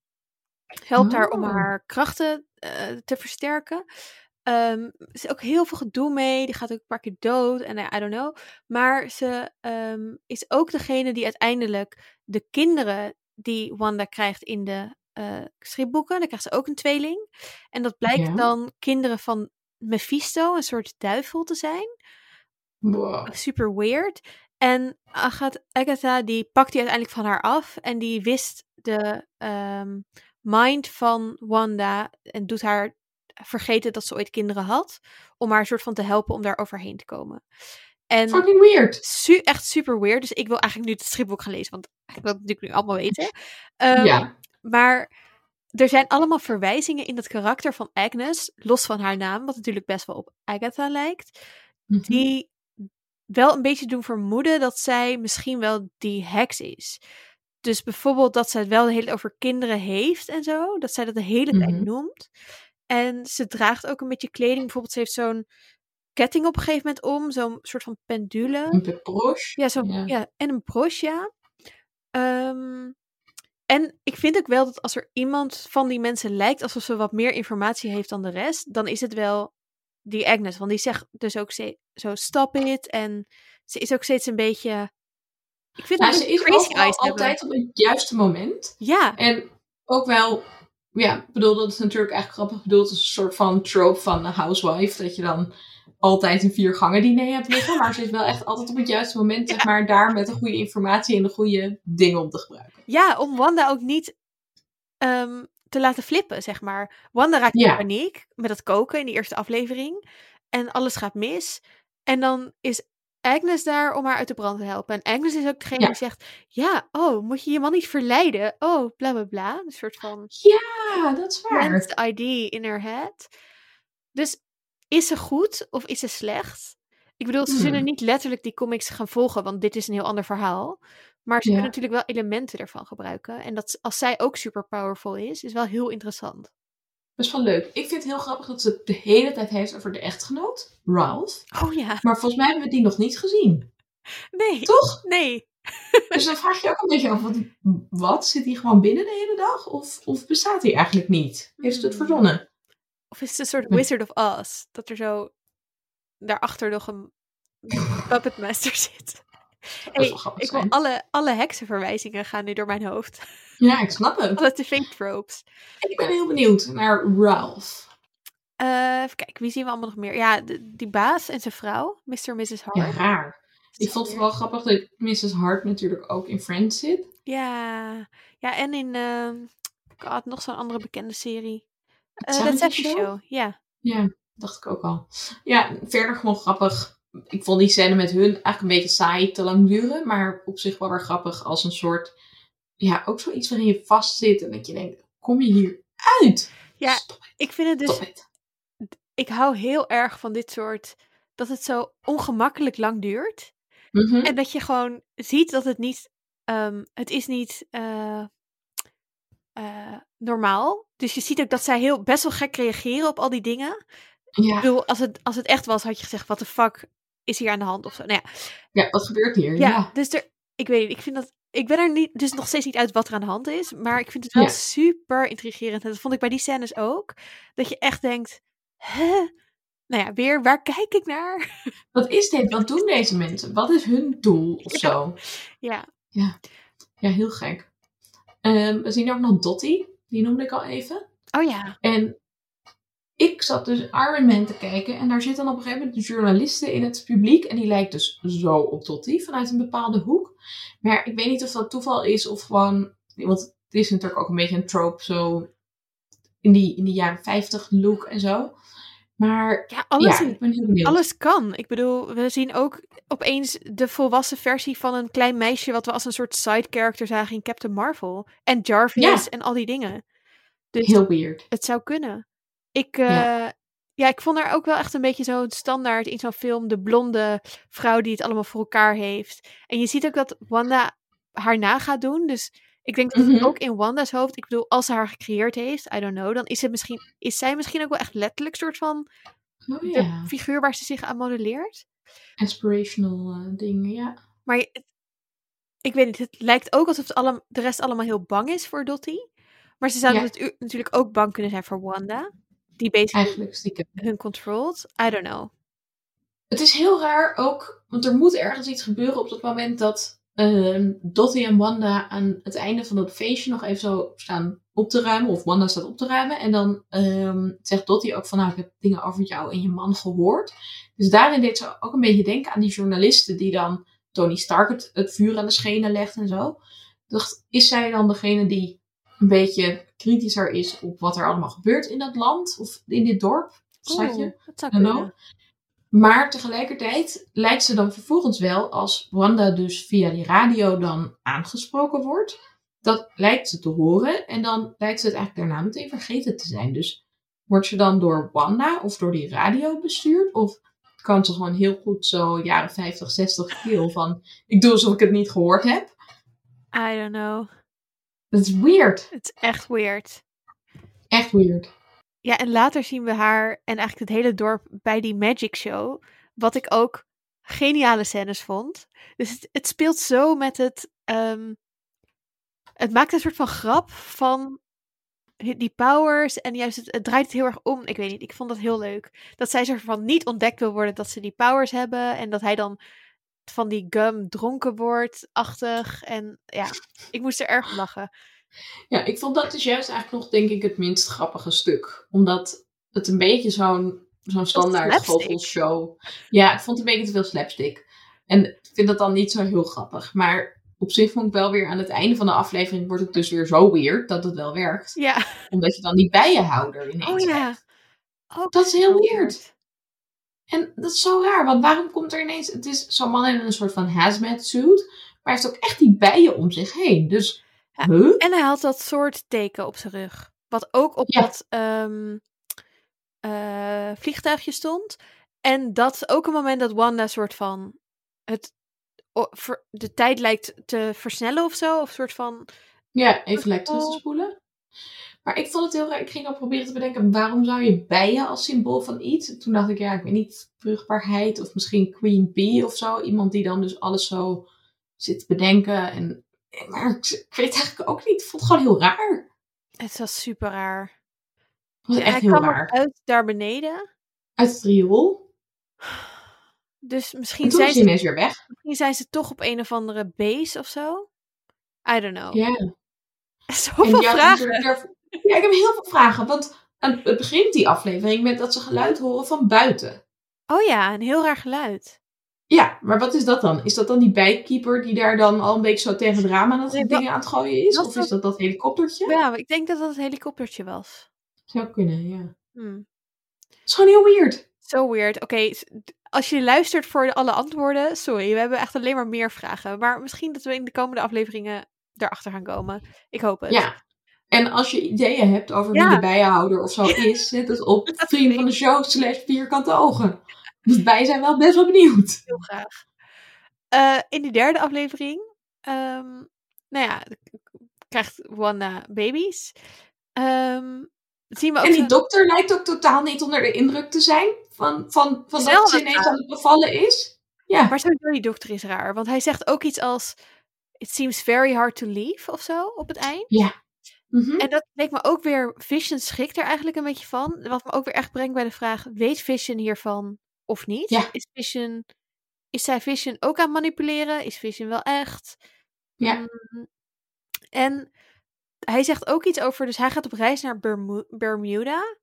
Helpt haar om Oh. haar krachten eh, te versterken. Ehm, er is ook heel veel gedoe mee. Die gaat ook een paar keer dood. En eh, I don't know. Maar ze ehm, is ook degene die uiteindelijk de kinderen die Wanda krijgt in de stripboeken. Dan krijgt ze ook een tweeling. En dat blijkt Ja. dan kinderen van Mephisto, een soort duivel te zijn Wow. super weird. En Agatha, Agatha die pakt die uiteindelijk van haar af. En die wist de ehm, mind van Wanda. En doet haar vergeten dat ze ooit kinderen had. Om haar soort van te helpen om daar overheen te komen. En Fucking weird. su- echt super weird. Dus ik wil eigenlijk nu het stripboek gaan lezen. Want ik wil het natuurlijk nu allemaal weten. Ehm, ja. Maar er zijn allemaal verwijzingen in het karakter van Agnes. Los van haar naam. Wat natuurlijk best wel op Agatha lijkt Mhm. die wel een beetje doen vermoeden dat zij misschien wel die heks is. Dus bijvoorbeeld dat zij het wel de hele tijd over kinderen heeft en zo. Dat zij dat de hele tijd Mhm. noemt. En ze draagt ook een beetje kleding. Bijvoorbeeld ze heeft zo'n ketting op een gegeven moment om. Zo'n soort van pendule. Een peproche. Ja, zo, Ja. ja. en een broche, ja. Ehm, en ik vind ook wel dat als er iemand van die mensen lijkt alsof ze wat meer informatie heeft dan de rest, dan is het wel die Agnes. Want die zegt dus ook zo stop it. En ze is ook steeds een beetje Ik vind Nou, dat ze is crazy hebben. altijd op het juiste moment. Ja, En ook wel, ja, ik bedoel, dat is natuurlijk eigenlijk grappig bedoeld als een soort van trope van een housewife. Dat je dan altijd een vier gangen diner hebt liggen. Maar ze is wel echt altijd op het juiste moment, zeg maar, daar met de goede informatie en de goede dingen om te gebruiken. ja, om Wanda ook niet ehm, te laten flippen, zeg maar. Wanda raakt Ja. in paniek met het koken in die eerste aflevering. En alles gaat mis. En dan is Agnes daar om haar uit de brand te helpen. En Agnes is ook degene Ja. die zegt: Ja, oh, moet je je man niet verleiden? Oh, bla bla bla. Een soort van Ja, dat is waar. ID in haar head. Dus is ze goed of is ze slecht? Ik bedoel, ze Hmm. zullen niet letterlijk die comics gaan volgen, want dit is een heel ander verhaal. Maar ze Ja. kunnen natuurlijk wel elementen ervan gebruiken. En dat als zij ook super powerful is, is wel heel interessant. Dat is wel leuk. Ik vind het heel grappig dat ze het de hele tijd heeft over de echtgenoot, Ralph. Oh ja, Maar volgens mij hebben we die nog niet gezien. nee, Toch? nee. <laughs> Dus dan vraag je ook een beetje af, wat, wat? Zit hij gewoon binnen de hele dag? Of, of bestaat hij eigenlijk niet? Heeft ze het Hmm. verzonnen? Of is het een soort Nee. Wizard of Oz? Dat er zo daarachter nog een puppet master <laughs> zit. Hey, wel ik wil alle, alle heksenverwijzingen gaan nu door mijn hoofd. Ja, ik snap het. Alle tv-tropes. Ik ben heel benieuwd naar Ralph. Eh, even kijken, wie zien we allemaal nog meer? Ja, de- die baas en zijn vrouw, Mr. en Mrs. Hart. Ja, raar. Ik vond het vooral grappig dat Mrs. Hart natuurlijk ook in Friends zit. Ja, ja en in God, nog zo'n andere bekende serie. 70 Show? Show, ja. Ja, dacht ik ook al. Ja, verder gewoon grappig. Ik vond die scène met hun eigenlijk een beetje saai, te lang duren. Maar op zich wel weer grappig als een soort... Ja, ook zoiets waarin je vastzit en dat je denkt, kom je hier uit? Ja, Ik vind het dus, ik hou heel erg van dit soort, dat het zo ongemakkelijk lang duurt. Mhm. En dat je gewoon ziet dat het niet, ehm, het is niet eh, eh, normaal. Dus je ziet ook dat zij heel, best wel gek reageren op al die dingen. Ik Ja, bedoel, als het, als het echt was, had je gezegd, wat de fuck is hier aan de hand of zo. Nou ja, ja, wat gebeurt hier? Ja, Ja. dus er, ik weet niet, ik vind dat, ik ben er niet, dus nog steeds niet uit wat er aan de hand is, maar ik vind het wel Ja. super intrigerend. En dat vond ik bij die scènes ook, dat je echt denkt, hè? Nou ja, weer, waar kijk ik naar? <laughs> Wat is dit? Wat doen deze mensen? Wat is hun doel of Ja. zo? Ja, Ja, heel gek. Ehm, we zien ook nog Dottie. Die noemde ik al even. oh ja, En ik zat dus Iron Man te kijken. En daar zitten op een gegeven moment de journalisten in het publiek. En die lijkt dus zo op Dottie vanuit een bepaalde hoek. Maar ik weet niet of dat toeval is of gewoon... Want het is natuurlijk ook een beetje een trope zo in die, in die jaren 50 look en zo. Maar ja, alles, ja, kan. Ik bedoel, we zien ook opeens de volwassen versie van een klein meisje, wat we als een soort side character zagen in Captain Marvel. En Jarvis Ja. en al die dingen. Dus Heel weird. Het zou kunnen. Ik, eh, Ja. ja. ik vond haar ook wel echt een beetje zo'n standaard in zo'n film. De blonde vrouw die het allemaal voor elkaar heeft. En je ziet ook dat Wanda haar na gaat doen. Dus ik denk dat het Mhm. ook in Wanda's hoofd. Ik bedoel, als ze haar gecreëerd heeft, I don't know. Dan is, het misschien, is zij misschien ook wel echt letterlijk soort van Oh de figuur waar ze zich aan modelleert. Inspirational eh, dingen, ja. Maar ik weet niet, het lijkt ook alsof de rest allemaal heel bang is voor Dottie. Maar ze zouden Ja. natuurlijk ook bang kunnen zijn voor Wanda. Die basically stiekem. hun controlled. I don't know. Het is heel raar ook, want er moet ergens iets gebeuren op het moment dat ehm Dottie en Wanda aan het einde van dat feestje nog even zo staan op te ruimen. Of Wanda staat op te ruimen. En dan ehm, zegt Dottie ook van, nou, ik heb dingen over jou en je man gehoord. Dus daarin deed ze ook een beetje denken aan die journalisten die dan Tony Stark het, het vuur aan de schenen legt en zo. Dacht, is zij dan degene die een beetje kritischer is op wat er allemaal gebeurt in dat land? Of in dit dorp? Stadje? Oeh, dat zou Maar tegelijkertijd lijkt ze dan vervolgens wel, als Wanda dus via die radio dan aangesproken wordt, dat lijkt ze te horen. En dan lijkt ze het eigenlijk daarna meteen vergeten te zijn. Dus wordt ze dan door Wanda of door die radio bestuurd? Of kan ze gewoon heel goed zo jaren 50, 60 feel van, ik doe alsof ik het niet gehoord heb? I don't know. Dat is weird. Het is echt weird. Echt weird. Ja, en later zien we haar en eigenlijk het hele dorp bij die Magic Show. Wat ik ook geniale scènes vond. Dus het, het speelt zo met het. ehm, het maakt een soort van grap van die powers. En juist het, het draait het heel erg om. Ik weet niet, ik vond dat heel leuk. Dat zij soort van niet ontdekt wil worden dat ze die powers hebben. En dat hij dan van die gum dronken wordt, achtig. En ja, ik moest er erg lachen. Ja, ik vond dat dus juist eigenlijk nog, denk ik, het minst grappige stuk. Omdat het een beetje zo'n zo'n standaard goochelshow... Ja, ik vond het een beetje te veel slapstick. En ik vind dat dan niet zo heel grappig. Maar op zich vond ik wel weer aan het einde van de aflevering... wordt het dus weer zo weird dat het wel werkt. Ja, Omdat je dan die bijenhouder ineens oh ja. Oh, Dat is heel weird. En dat is zo raar, want waarom komt er ineens... Het is zo'n man in een soort van hazmat suit... maar hij heeft ook echt die bijen om zich heen. Dus, Ja, huh? En hij had dat soort teken op zijn rug. Wat ook op Ja. dat ehm, eh, vliegtuigje stond. En dat is ook een moment dat Wanda soort van het, de tijd lijkt te versnellen of zo. Of soort van. Ja, even lekker terug te spoelen. Maar ik vond het heel raar. Ik ging al proberen te bedenken, waarom zou je bijen als symbool van iets? En toen dacht ik, ja, ik weet niet, vruchtbaarheid of misschien Queen Bee of zo. Iemand die dan dus alles zo zit te bedenken. En, maar ik, ik weet eigenlijk ook niet. Ik vond het gewoon heel raar. Het was super raar. Het was echt hij heel raar. uit daar beneden. Uit het riool. Dus En misschien zijn, ze, weer weg. misschien zijn ze toch op een of andere base of zo. I don't know. Ja. <laughs> En Zoveel vragen. Ja, ik heb heel veel vragen. Want aan het begint die aflevering met dat ze geluid horen van buiten. Oh ja, een heel raar geluid. Ja, maar wat is dat dan? Is dat dan die bijkeeper die daar dan al een beetje zo tegen het raam aan het Nee, dingen aan het gooien is? Of is dat dat helikoptertje? Ja, ik denk dat dat het helikoptertje was. Zou kunnen, ja. Hmm. Het is gewoon heel weird. Zo weird. Oké, als je luistert voor alle antwoorden, sorry, we hebben echt alleen maar meer vragen. Maar misschien dat we in de komende afleveringen erachter gaan komen. Ik hoop het. Ja. En als je ideeën hebt over wie de bijenhouder of zo <laughs> is, zet het op Dat vrienden van de show slash vierkante ogen. Dus wij zijn wel best wel benieuwd. Heel graag. Eh, in die derde aflevering, ehm, nou ja, krijgt Wanda baby's. Ehm, zien we ook En die dokter lijkt ook totaal niet onder de indruk te zijn van, van, van dat ze ineens aan het bevallen is. Ja. Maar sowieso die dokter is raar, want hij zegt ook iets als... It seems very hard to leave, of zo, op het eind. Mhm. En dat leek me ook weer, Vision schrikt er eigenlijk een beetje van. Wat me ook weer echt brengt bij de vraag, weet Vision hiervan of niet? Ja. Is Vision, is zij Vision ook aan manipuleren? Is Vision wel echt? Ja. Mm, en hij zegt ook iets over, dus hij gaat op reis naar Bermu- Bermuda,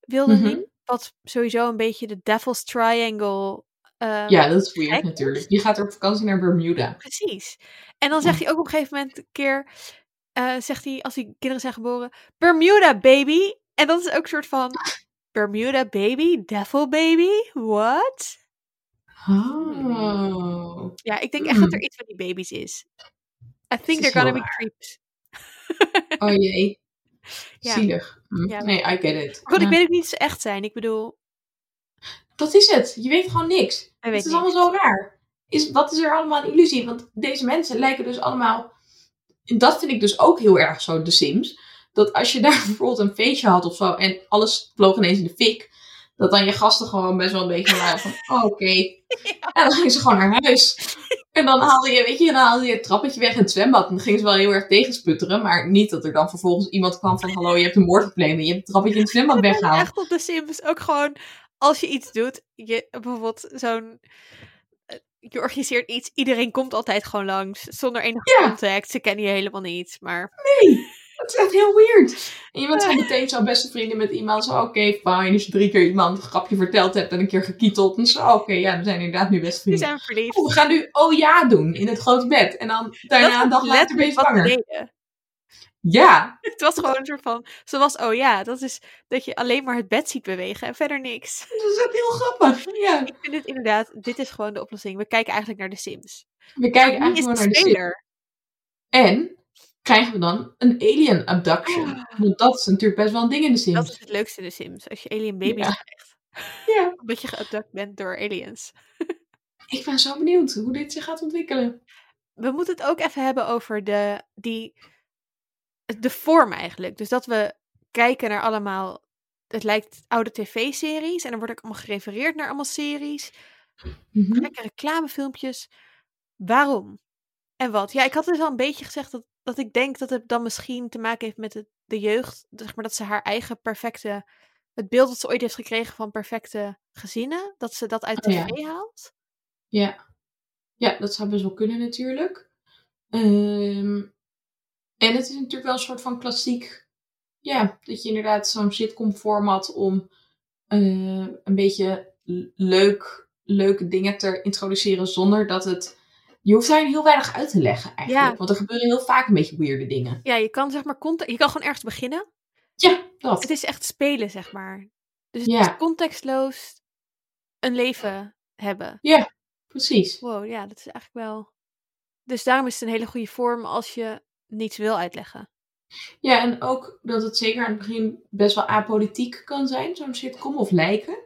wilde Mhm. hij. Wat sowieso een beetje de Devil's Triangle... ehm, Ja, dat is weird is. natuurlijk. Je gaat op vakantie naar Bermuda. Precies. En dan zegt hij ook op een gegeven moment een keer, eh, zegt hij als die kinderen zijn geboren, Bermuda baby. En dat is ook een soort van Bermuda baby, devil baby, what? Oh. Ja, ik denk echt dat er Hmm. iets met die baby's is. I think they're gonna be creeps. Oh jee. <laughs> Ja. Zielig. Hm. Ja. Nee, I get it. Goed, ik weet ook niet of ze echt zijn. Ik bedoel, Dat is het. Je weet gewoon niks. Het is allemaal zo raar. Is, wat is er allemaal een illusie? Want deze mensen lijken dus allemaal... En dat vind ik dus ook heel erg zo, de Sims. Dat als je daar <laughs> bijvoorbeeld een feestje had of zo... en alles vloog ineens in de fik... dat dan je gasten gewoon best wel een beetje waren van... oh, oké. <laughs> En dan gingen ze gewoon naar huis. En dan haalde je, weet je, dan haalde je het trappetje weg in het zwembad. En dan gingen ze wel heel erg tegensputteren. Maar niet dat er dan vervolgens iemand kwam van... hallo, je hebt een moord gepleegd en je hebt het trappetje in het zwembad <laughs> weggehaald. echt op de Sims ook gewoon, als je iets doet, je, bijvoorbeeld zo'n, eh, je organiseert iets, iedereen komt altijd gewoon langs, zonder enige Ja. contact. Ze kennen je helemaal niet, maar Nee, dat is echt heel weird. En je bent zo meteen zo beste vrienden met iemand. Zo, oké, fine. Als je drie keer iemand een grapje verteld hebt en een keer gekieteld. En zo, oké, ja, we zijn inderdaad nu best vrienden. zijn verliefd. Oh, we gaan nu oh ja doen in het grote bed. En dan daarna een dag later ben je we zwanger. Ja, <laughs> Het was gewoon een soort van, zoals, oh ja, dat is dat je alleen maar het bed ziet bewegen en verder niks. dat is ook heel grappig. Ja. Ik vind het inderdaad, dit is gewoon de oplossing. We kijken eigenlijk naar de Sims. We kijken eigenlijk naar de Sims. En krijgen we dan een alien abduction. Want dat is natuurlijk best wel een ding in de Sims. Dat is het leukste in de Sims, als je alien baby's Ja. krijgt. <laughs> Ja, <laughs> Omdat je geabduct bent door aliens. <laughs> ik ben zo benieuwd hoe dit zich gaat ontwikkelen. we moeten het ook even hebben over de, die, de vorm eigenlijk. Dus dat we kijken naar allemaal, het lijkt oude tv-series. En dan wordt ook allemaal gerefereerd naar allemaal series. Mhm. Lekker reclamefilmpjes. Waarom? En wat? Ja, ik had dus al een beetje gezegd dat, dat ik denk dat het dan misschien te maken heeft met de, de jeugd. Zeg maar dat ze haar eigen perfecte, het beeld dat ze ooit heeft gekregen van perfecte gezinnen. Dat ze dat uit Oh ja. tv haalt. Ja. Ja, dat zou best wel kunnen natuurlijk. Ehm, en het is natuurlijk wel een soort van klassiek. Ja, dat je inderdaad zo'n sitcom format om eh, een beetje leuk, leuke dingen te introduceren zonder dat het. Je hoeft daar heel weinig uit te leggen eigenlijk. Ja. Want er gebeuren heel vaak een beetje weirde dingen. Ja, je kan zeg maar context, je kan gewoon ergens beginnen. Ja, dat. Het is echt spelen, zeg maar. Dus het Ja. is contextloos een leven hebben. Precies. Wow, ja, dat is eigenlijk wel. Dus daarom is het een hele goede vorm als je niets wil uitleggen. Ja, en ook dat het zeker aan het begin best wel apolitiek kan zijn, zo'n sitcom, of lijken.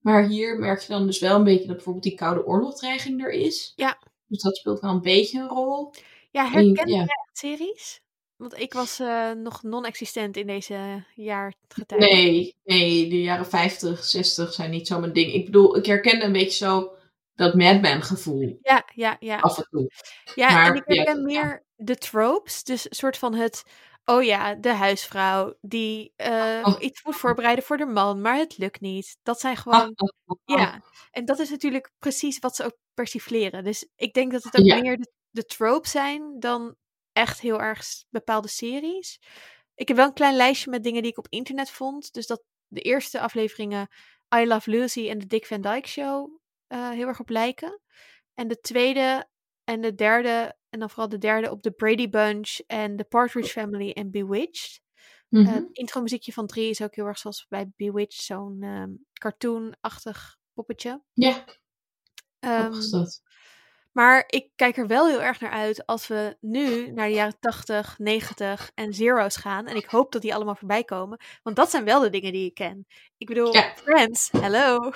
Maar hier merk je dan dus wel een beetje dat bijvoorbeeld die Koude Oorlogdreiging er is. Ja. Dus dat speelt wel een beetje een rol. Ja, En, herken ja. echt series? Want ik was eh, nog non-existent in deze jaargetijden. Nee, nee, de jaren 50, 60 zijn niet zo mijn ding. Ik bedoel, ik herkende een beetje zo dat Mad Men gevoel Ja, ja, ja. af en toe. Ja, Maar, en ik herken ja. meer de tropes. Dus een soort van het, oh ja, de huisvrouw die eh, Oh. iets moet voorbereiden voor de man, maar het lukt niet. Dat zijn gewoon, ja. En dat is natuurlijk precies wat ze ook persifleren. Dus ik denk dat het ook Ja. meer de, de tropes zijn dan echt heel erg bepaalde series. Ik heb wel een klein lijstje met dingen die ik op internet vond. Dus dat de eerste afleveringen I Love Lucy en de Dick Van Dyke Show eh, heel erg op lijken. En de tweede en de derde, en dan vooral de derde op de Brady Bunch en de Partridge Family en Bewitched. Eh, het intro-muziekje van drie is ook heel erg zoals bij Bewitched, zo'n ehm, cartoon-achtig poppetje. ja, dat. maar ik kijk er wel heel erg naar uit als we nu naar de jaren 80, 90 en zero's gaan. En ik hoop dat die allemaal voorbij komen. Want dat zijn wel de dingen die ik ken. Ik bedoel, Ja. Friends, hello.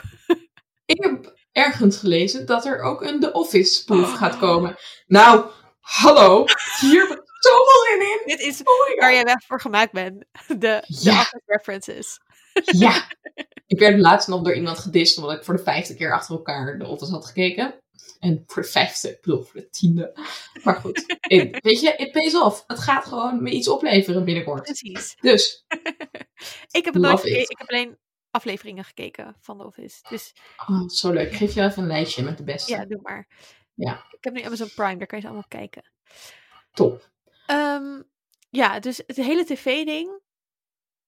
Ik heb ergens gelezen dat er ook een The Office spoof Oh. gaat komen. Nou, hallo, hier heb ik zoveel zin in. Dit is Oh waar jij weg voor gemaakt bent. De, de Ja. Office references. Ja. <laughs> Ik werd laatst nog door iemand gedist omdat ik voor de vijfde keer achter elkaar de Office had gekeken. En voor de vijfde, ik bedoel voor de tiende. Maar goed, <laughs> weet je, it pays off. Het gaat gewoon me iets opleveren binnenkort. Precies. Dus, <laughs> Ik heb, het nooit ik heb alleen afleveringen gekeken van The Office. Dus oh, zo leuk. Ik geef je even een lijstje met de beste. ja, doe maar. Ja. Ik heb nu Amazon Prime, daar kan je ze allemaal kijken. Top. Ehm, ja, dus het hele tv-ding.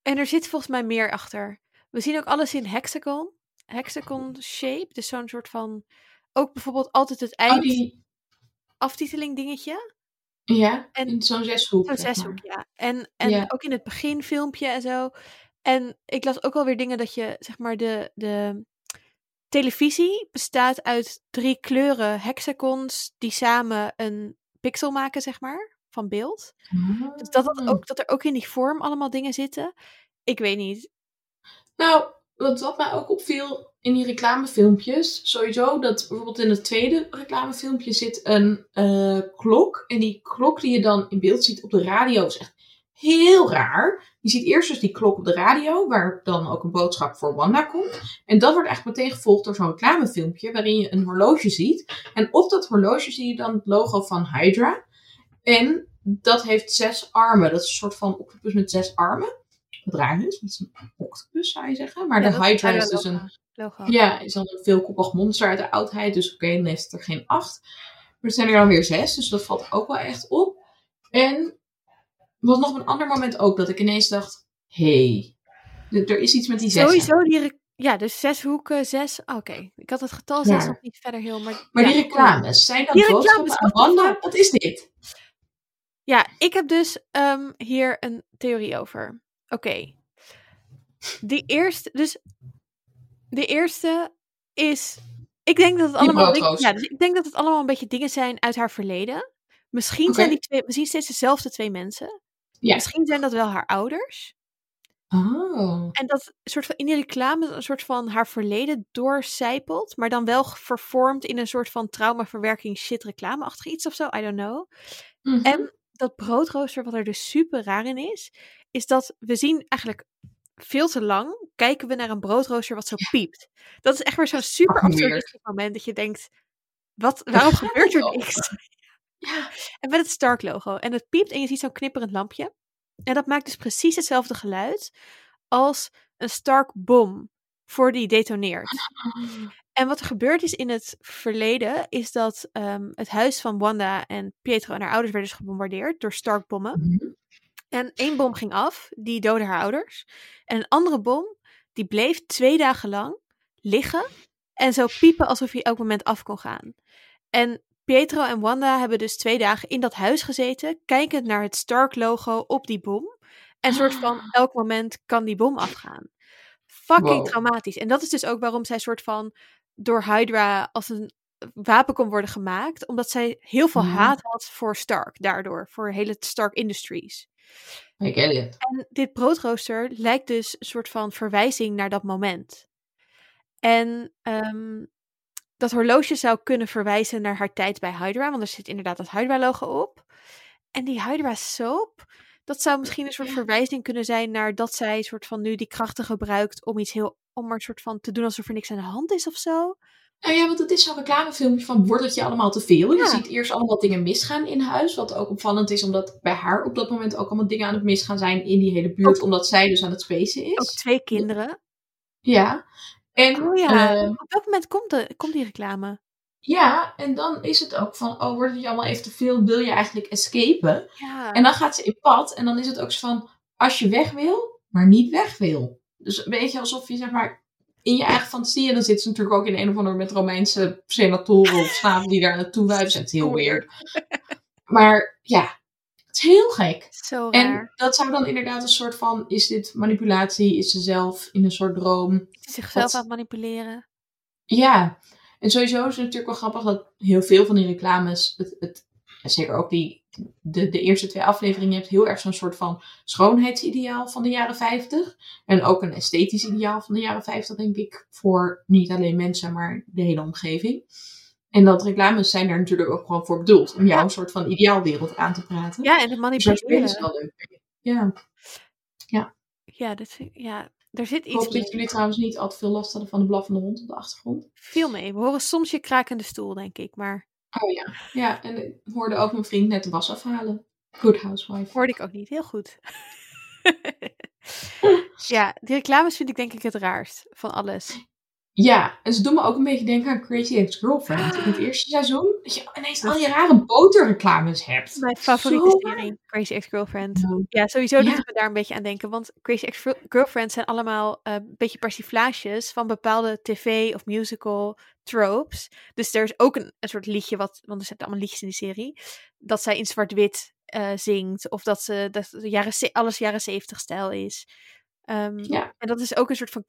En er zit volgens mij meer achter. We zien ook alles in hexagon. Hexagon shape. Dus zo'n soort van... Ook bijvoorbeeld altijd het Oh, eind die, aftiteling dingetje. ja, En- zo'n zeshoek. Zo'n zeshoek, ja. En, en Ja. ook in het beginfilmpje en zo. En ik las ook alweer dingen dat je, zeg maar, de, de televisie bestaat uit drie kleuren hexagons die samen een pixel maken, zeg maar, van beeld. Dus dat, dat, Ah. ook, dat er ook in die vorm allemaal dingen zitten. Ik weet niet. Nou, wat, wat mij ook opviel in die reclamefilmpjes, sowieso dat bijvoorbeeld in het tweede reclamefilmpje zit een eh, klok. En die klok die je dan in beeld ziet op de radio is echt heel raar. Je ziet eerst dus die klok op de radio, waar dan ook een boodschap voor Wanda komt. En dat wordt echt meteen gevolgd door zo'n reclamefilmpje, waarin je een horloge ziet. En op dat horloge zie je dan het logo van Hydra. En dat heeft zes armen. Dat is een soort van octopus met zes armen. Wat raar is, dat is een octopus zou je zeggen. Maar Ja, de Hydra is dus logo. een, Logo. ja, is dan een veelkoppig monster uit de oudheid. Dus oké, dan heeft het er geen acht. Maar er zijn er dan weer zes, dus dat valt ook wel echt op. En was nog op een ander moment ook dat ik ineens dacht... Hé, hey, er is iets met die zes. Sowieso die... Ja, dus zes hoeken, zes... Oké, ik had het getal zes Ja. nog niet verder heel, maar... Maar ja, die reclames, zijn dat boodschappen aan? Wat is dit? Ja, ik heb dus ehm, hier een theorie over. Oké. Die eerste, dus de eerste is, ik denk dat het allemaal, ja, dus ik denk dat het allemaal een beetje dingen zijn uit haar verleden. Misschien zijn die twee, we zien steeds dezelfde twee mensen. Ja. Misschien zijn dat wel haar ouders. Oh. En dat soort van in die reclame een soort van haar verleden doorcijpelt, maar dan wel vervormd in een soort van traumaverwerking shit reclameachtig iets of zo. I don't know. Mhm. En dat broodrooster, wat er dus super raar in is, is dat we zien eigenlijk veel te lang kijken we naar een broodrooster wat zo piept. Dat is echt weer zo'n super absurdistisch moment dat je denkt, wat, waarom <laughs> gebeurt er niks? Ja. En met het Stark logo. En het piept en je ziet zo'n knipperend lampje. En dat maakt dus precies hetzelfde geluid als een Stark bom voor die detoneert. En wat er gebeurd is in het verleden, is dat ehm, het huis van Wanda en Pietro en haar ouders werden dus gebombardeerd door Stark-bommen. Mhm. En één bom ging af, die doodde haar ouders. En een andere bom, die bleef twee dagen lang liggen en zo piepen alsof hij elk moment af kon gaan. En Pietro en Wanda hebben dus twee dagen in dat huis gezeten, kijkend naar het Stark-logo op die bom. En soort van <gasps> elk moment kan die bom afgaan. Fucking Wow. traumatisch. En dat is dus ook waarom zij soort van door Hydra als een wapen kon worden gemaakt. Omdat zij heel veel Ja. haat had voor Stark daardoor. Voor hele Stark Industries. I get it. En dit broodrooster lijkt dus een soort van verwijzing naar dat moment. En ehm, dat horloge zou kunnen verwijzen naar haar tijd bij Hydra, want er zit inderdaad dat Hydra-logo op. En die Hydra soap, dat zou misschien een soort Ja. verwijzing kunnen zijn naar dat zij soort van nu die krachten gebruikt om iets heel, om er een soort van te doen alsof er niks aan de hand is of zo. Nou ja, want het is zo'n reclamefilmpje van wordt het je allemaal te veel? Ja. Je ziet eerst allemaal dingen misgaan in huis. Wat ook opvallend is, omdat bij haar op dat moment ook allemaal dingen aan het misgaan zijn in die hele buurt. Ook- omdat zij dus aan het spacen is. Ook twee kinderen. Ja. En, Oh ja, eh, op welk moment komt, de, komt die reclame? ja, en dan is het ook van, oh, wordt het je allemaal even te veel? Wil je eigenlijk escapen? Ja. En dan gaat ze in pad. En dan is het ook zo van, als je weg wil, maar niet weg wil. Dus een beetje alsof je, zeg maar, in je eigen fantasie... En dan zit ze natuurlijk ook in een of andere met Romeinse senatoren of slaven die daar naartoe wuiven. Het is heel weird. Maar ja, het is heel gek. Zo. En dat zou dan inderdaad een soort van, is dit manipulatie? Is ze zelf in een soort droom? Zichzelf aan het manipuleren. Ja, en sowieso is het natuurlijk wel grappig dat heel veel van die reclames, het, het, en zeker ook die, de, de eerste twee afleveringen, je hebt heel erg zo'n soort van schoonheidsideaal van de jaren 50. En ook een esthetisch ideaal van de jaren 50, denk ik, voor niet alleen mensen, maar de hele omgeving. En dat reclames zijn daar natuurlijk ook gewoon voor bedoeld, om jou een soort van ideaalwereld aan te praten. Ja, en het dus manipuleren. wel leuk mee. Ja, Ja, dat vind ik- ja, er zit ik iets hoop dat jullie trouwens niet al te veel last hadden van de blaffende hond op de achtergrond. Veel mee. We horen soms je krakende stoel, denk ik. Maar Oh ja. Ja, en ik hoorde ook mijn vriend net de was afhalen. Good housewife. hoorde ik ook niet. Heel goed. <laughs> ja, die reclames vind ik denk ik het raarst van alles. Ja, en ze doen me ook een beetje denken aan Crazy Ex-Girlfriend. In het <gasps> eerste seizoen, dat je ineens al die rare boterreclames hebt. Mijn favoriete Zo serie, Crazy Ex-Girlfriend. Ja, sowieso Ja. het me daar een beetje aan denken. Want Crazy Ex-Girlfriend zijn allemaal eh, een beetje persiflages van bepaalde tv- of musical tropes. Dus er is ook een, een soort liedje, wat, want er zitten allemaal liedjes in die serie, dat zij in zwart-wit eh, zingt. Of dat, ze, dat jaren, alles jaren zeventig stijl is. Ehm, Ja. En dat is ook een soort van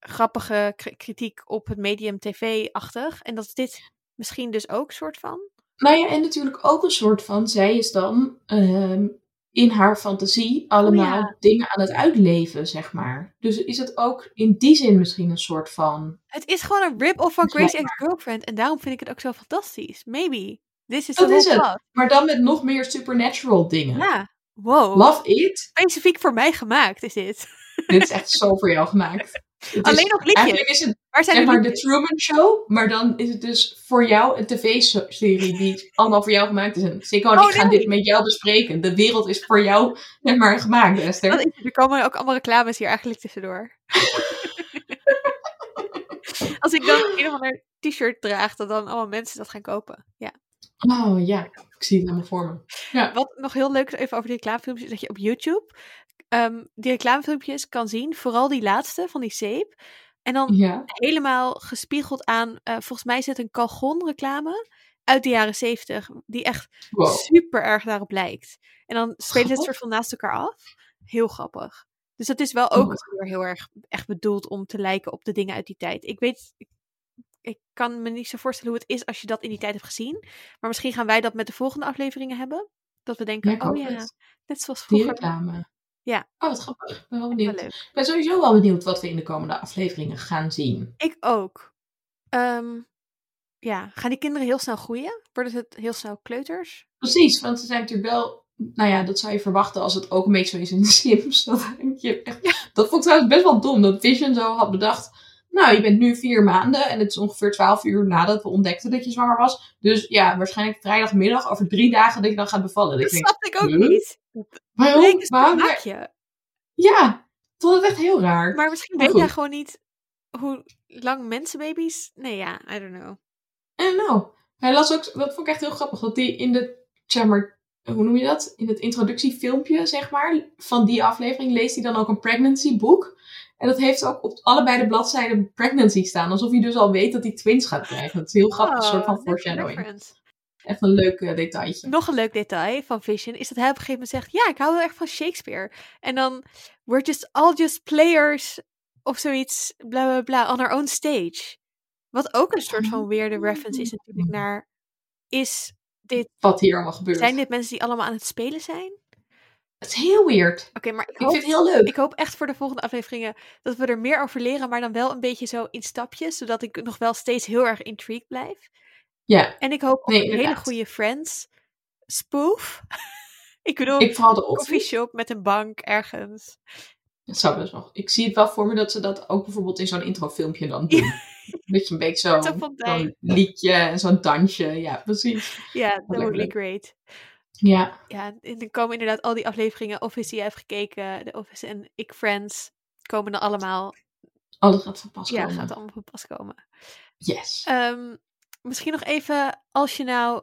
grappige kritiek op het medium tv-achtig. En dat is dit misschien dus ook soort van. Nou ja, en natuurlijk ook een soort van, zij is dan ehm, in haar fantasie allemaal Oh ja. dingen aan het uitleven, zeg maar. Dus is het ook in die zin misschien een soort van... Het is gewoon een rip-off van Crazy Blijkbaar. Ex-Girlfriend. En daarom vind ik het ook zo fantastisch. Maybe. This is Dat is het. Maar dan met nog meer supernatural dingen. Ja. Wow. Love it. Specifiek voor mij gemaakt is dit. Dit is <laughs> echt zo voor jou gemaakt. Het is- Alleen nog liedjes. Eigenlijk is het Waar zijn zeg maar de? Truman Show, maar dan is het dus voor jou een tv-serie die allemaal voor jou gemaakt is. En en Oh, ik nee. dit met jou bespreken. De wereld is voor jou zeg maar gemaakt, Esther. Dat is- Er komen ook allemaal reclames hier eigenlijk tussendoor. <laughs> Als ik dan een of ander t-shirt draag, dat dan allemaal mensen dat gaan kopen. Ja. Oh ja, ik zie het helemaal voor me. Ja. Wat nog heel leuk is even over die reclamefilmpjes, is dat je op YouTube ehm, die reclamefilmpjes kan zien. Vooral die laatste van die zeep. En dan Ja. helemaal gespiegeld aan, eh, volgens mij het een Calgon reclame uit de jaren zeventig. Die echt Wow. super erg daarop lijkt. En dan spelen ze het soort van naast elkaar af. Heel grappig. Dus dat is wel ook Oh. weer heel erg echt bedoeld om te lijken op de dingen uit die tijd. Ik weet, ik, ik kan me niet zo voorstellen hoe het is als je dat in die tijd hebt gezien. Maar misschien gaan wij dat met de volgende afleveringen hebben. Dat we denken, Ja, oh ja, het. net zoals Die vroeger. reclame. Ja. Oh, wat grappig. Ik ben wel benieuwd. Ik ben sowieso wel benieuwd wat we in de komende afleveringen gaan zien. Ik ook. Ehm, ja, gaan die kinderen heel snel groeien? Worden het heel snel kleuters? Precies, want ze zijn natuurlijk wel... Nou ja, dat zou je verwachten als het ook een beetje zo is in de <laughs> Sims. Dat, je echt, dat vond ik trouwens best wel dom. Dat Vision zo had bedacht... Nou, je bent nu vier maanden en het is ongeveer twaalf uur nadat we ontdekten dat je zwanger was. Dus ja, waarschijnlijk vrijdagmiddag over drie dagen dat je dan gaat bevallen. Dat Dat ik denk, snap ik ook huh? niet. waarom? Nee, dus waarom maak je. Ja, ik vond het echt heel raar. Maar misschien weet jij gewoon niet hoe lang mensenbaby's... Nee, ja, I don't know. En nou, hij las ook, dat vond ik echt heel grappig, dat die in de, zeg maar, hoe noem je dat? In het introductiefilmpje, zeg maar, van die aflevering leest hij dan ook een pregnancy boek. En dat heeft ook op allebei de bladzijden pregnancy staan. Alsof hij dus al weet dat hij twins gaat krijgen. Dat is heel grappig, een soort van Oh, foreshadowing. Echt een leuk eh, detailtje. Nog een leuk detail van Vision is dat hij op een gegeven moment zegt: Ja, ik hou heel erg van Shakespeare. En dan, we're just all just players of zoiets, bla bla bla, on our own stage. Wat ook een soort van weirde reference is natuurlijk naar: Is dit, Wat hier allemaal gebeurt. zijn dit mensen die allemaal aan het spelen zijn? Het is heel weird. Oké, maar ik Ik hoop, vind het heel leuk. ik hoop echt voor de volgende afleveringen dat we er meer over leren, maar dan wel een beetje zo in stapjes, zodat ik nog wel steeds heel erg intrigued blijf. Ja, En ik hoop op Nee, een hele goede Friends spoof. <laughs> ik bedoel, ik de coffee shop met een bank ergens. Dat zou best wel. Ik zie het wel voor me dat ze dat ook bijvoorbeeld in zo'n introfilmpje dan doen. Dat <laughs> je een beetje zo, Zo'n liedje en zo'n dansje. Ja, precies. Ja, that would be great. Ja, Ja, en dan komen inderdaad al die afleveringen Office die je hebt gekeken, de Office en ik Friends, komen dan allemaal, alles gaat van pas ja, komen. gaat allemaal van pas komen. Yes. Ehm, misschien nog even, als je nou.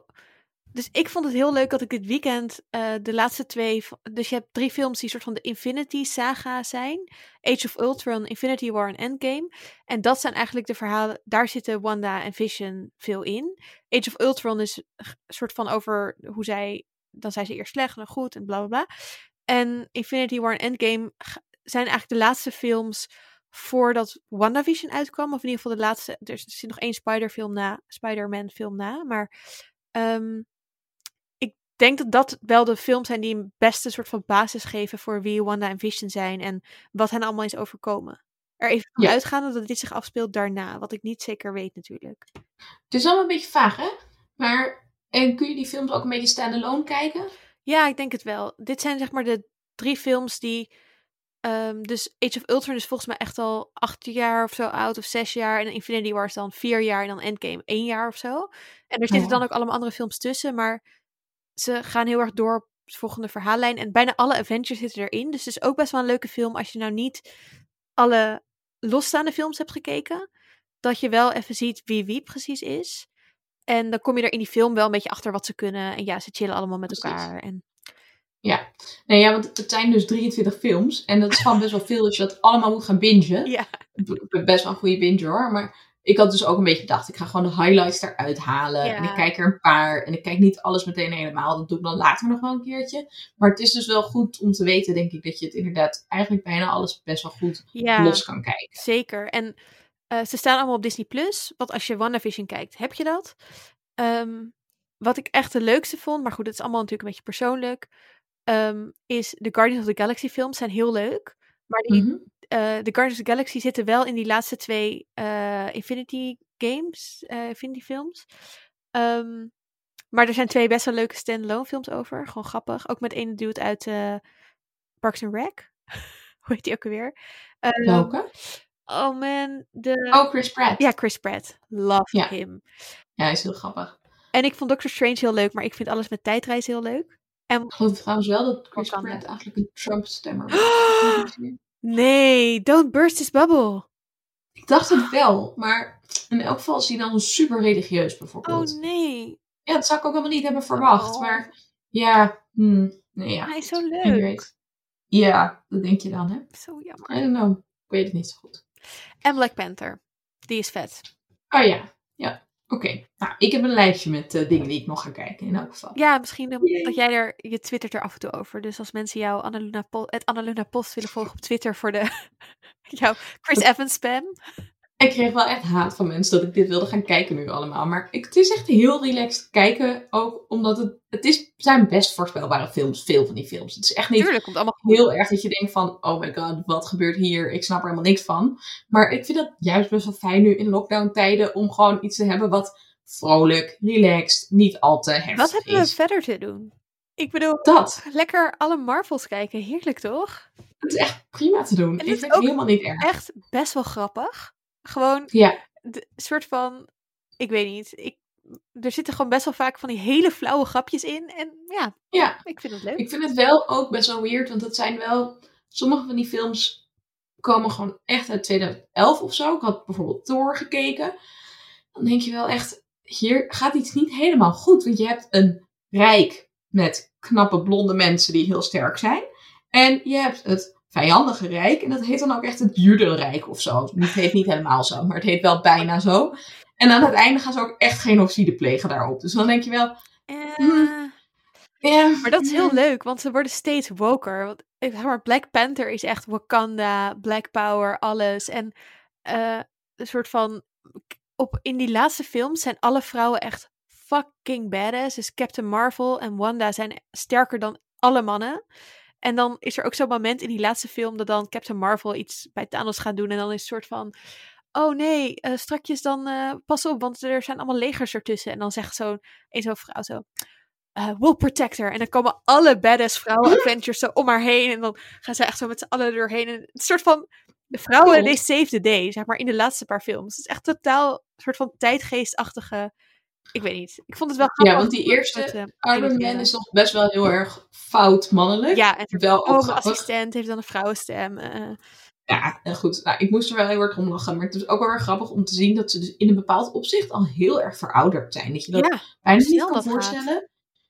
Dus ik vond het heel leuk dat ik dit weekend eh, de laatste twee. Dus je hebt drie films die soort van de Infinity Saga zijn: Age of Ultron, Infinity War en Endgame. En dat zijn eigenlijk de verhalen. Daar zitten Wanda en Vision veel in. Age of Ultron is een soort van over hoe zij. Dan zijn ze eerst slecht en dan goed en bla bla bla. En Infinity War en Endgame zijn eigenlijk de laatste films voordat WandaVision uitkwam. Of in ieder geval de laatste. Er zit nog één Spider-film na. Spider-Man film na. Maar ehm, ik denk dat dat wel de films zijn die een beste soort van basis geven voor wie Wanda en Vision zijn. En wat hen allemaal is overkomen. Er even van Ja. uitgaande dat dit zich afspeelt daarna. Wat ik niet zeker weet natuurlijk. Het is allemaal een beetje vaag, hè? Maar en kun je die films ook een beetje standalone kijken? Ja, ik denk het wel. Dit zijn zeg maar de drie films die. ehm, dus Age of Ultron is volgens mij echt al acht jaar of zo oud, of zes jaar. En Infinity War is dan vier jaar en dan Endgame één jaar of zo. En er zitten ja. dan ook allemaal andere films tussen, maar ze gaan heel erg door op de volgende verhaallijn. En bijna alle Avengers zitten erin. Dus het is ook best wel een leuke film als je nou niet alle losstaande films hebt gekeken. Dat je wel even ziet wie wie precies is. En dan kom je er in die film wel een beetje achter wat ze kunnen. En ja, ze chillen allemaal met Precies. elkaar. En Ja. Nee, ja, want het zijn dus 23 films. En dat is gewoon best wel veel als je dat allemaal moet gaan bingen. ja, best wel een goede binger hoor. Maar ik had dus ook een beetje gedacht, ik ga gewoon de highlights eruit halen. Ja. En ik kijk er een paar. En ik kijk niet alles meteen helemaal. Dat doe ik dan later nog wel een keertje. Maar het is dus wel goed om te weten, denk ik, dat je het inderdaad eigenlijk bijna alles best wel goed ja los kan kijken. zeker. En eh, ze staan allemaal op Disney+. Plus. Want als je WandaVision kijkt, heb je dat. Ehm, wat ik echt de leukste vond, maar goed, het is allemaal natuurlijk een beetje persoonlijk, ehm, is de Guardians of the Galaxy films zijn heel leuk. Maar die, Mhm. eh, de Guardians of the Galaxy zitten wel in die laatste twee eh, Infinity Games, Infinity films. Ehm, maar er zijn twee best wel leuke standalone films over. Gewoon grappig. Ook met ene dude uit Parks and Rec. <laughs> Hoe heet die ook alweer? Welke? Oh man, de... Oh, Chris Pratt. Ja, Chris Pratt. Love Ja. him. Ja, hij is heel grappig. En ik vond Doctor Strange heel leuk, maar ik vind alles met tijdreis heel leuk. Ik geloof trouwens wel dat Chris. Pratt eigenlijk een Trump-stemmer was. <gasps> Nee, don't burst his bubble. Ik dacht het wel, maar in elk geval is hij dan super religieus bijvoorbeeld. Oh nee, Ja, dat zou ik ook helemaal niet hebben verwacht. Oh. Maar ja, hmm, nee ja. hij is zo leuk. Ja, dat denk je dan, hè? Zo jammer. I don't know. Ik weet het niet zo goed. En Black Panther. Die is vet. Oh ja, ja. Oké. Nou, ik heb een lijstje met eh, dingen die ik nog ga kijken in elk geval. Ja, misschien dat, jij er, je twittert er af en toe over. Dus als mensen jou Annaluna het Annaluna Post willen volgen op Twitter voor de, <laughs> jouw Chris Evans spam. Ik kreeg wel echt haat van mensen dat ik dit wilde gaan kijken nu allemaal. Maar ik, het is echt heel relaxed kijken. Ook omdat het, het is, zijn best voorspelbare films. Veel van die films. Het is echt niet Tuurlijk, komt allemaal heel erg dat je denkt van... Oh my god, wat gebeurt hier? Ik snap er helemaal niks van. Maar ik vind het juist best wel fijn nu in lockdown tijden... om gewoon iets te hebben wat vrolijk, relaxed, niet al te heftig Wat hebben we verder te doen? Ik bedoel, Dat. lekker alle Marvels kijken. Heerlijk toch? Het is echt prima te doen. En Ik vind het helemaal niet erg. Echt best wel grappig. Gewoon Ja, de soort van, ik weet niet, ik, er zitten gewoon best wel vaak van die hele flauwe grapjes in. En ja, ja. ik vind het leuk. Ik vind het wel ook best wel weird, want het zijn wel... Sommige van die films komen gewoon echt uit 2011 of zo. Ik had bijvoorbeeld Thor gekeken. Dan denk je wel echt, hier gaat iets niet helemaal goed. Want je hebt een rijk met knappe blonde mensen die heel sterk zijn. En je hebt het vijandige rijk. En dat heet dan ook echt het Judenrijk of zo. Het heet niet helemaal zo, maar het heet wel bijna zo. En aan het einde gaan ze ook echt genocide plegen daarop. Dus dan denk je wel... Uh, ja, maar dat is heel leuk, want ze worden steeds woker. Want, zeg maar, Black Panther is echt Wakanda, Black Power, alles. En uh, een soort van... Op, in die laatste films zijn alle vrouwen echt fucking badass. Dus Captain Marvel en Wanda zijn sterker dan alle mannen. En dan is er ook zo'n moment in die laatste film dat dan Captain Marvel iets bij Thanos gaat doen. En dan is het soort van, oh nee, uh, strakjes dan uh, pas op, want er zijn allemaal legers ertussen. En dan zegt zo'n een zo'n vrouw zo, uh, we'll protect her. En dan komen alle badass vrouwen <laughs> Avengers zo om haar heen. En dan gaan ze echt zo met z'n allen doorheen. En een soort van, de vrouwen, they save the day, zeg maar, in de laatste paar films. Het is echt totaal een soort van tijdgeestachtige ik weet niet. Ik vond het wel grappig. Ja, want die eerste met, uh, Iron Man is nog best wel heel erg fout mannelijk. Ja, en wel een assistent heeft dan een vrouwenstem. Uh. Ja, en goed. Nou, ik moest er wel heel erg om lachen. Maar het is ook wel erg grappig om te zien dat ze dus in een bepaald opzicht al heel erg verouderd zijn. Dat je dat ja, bijna niet kan voorstellen. Gaat.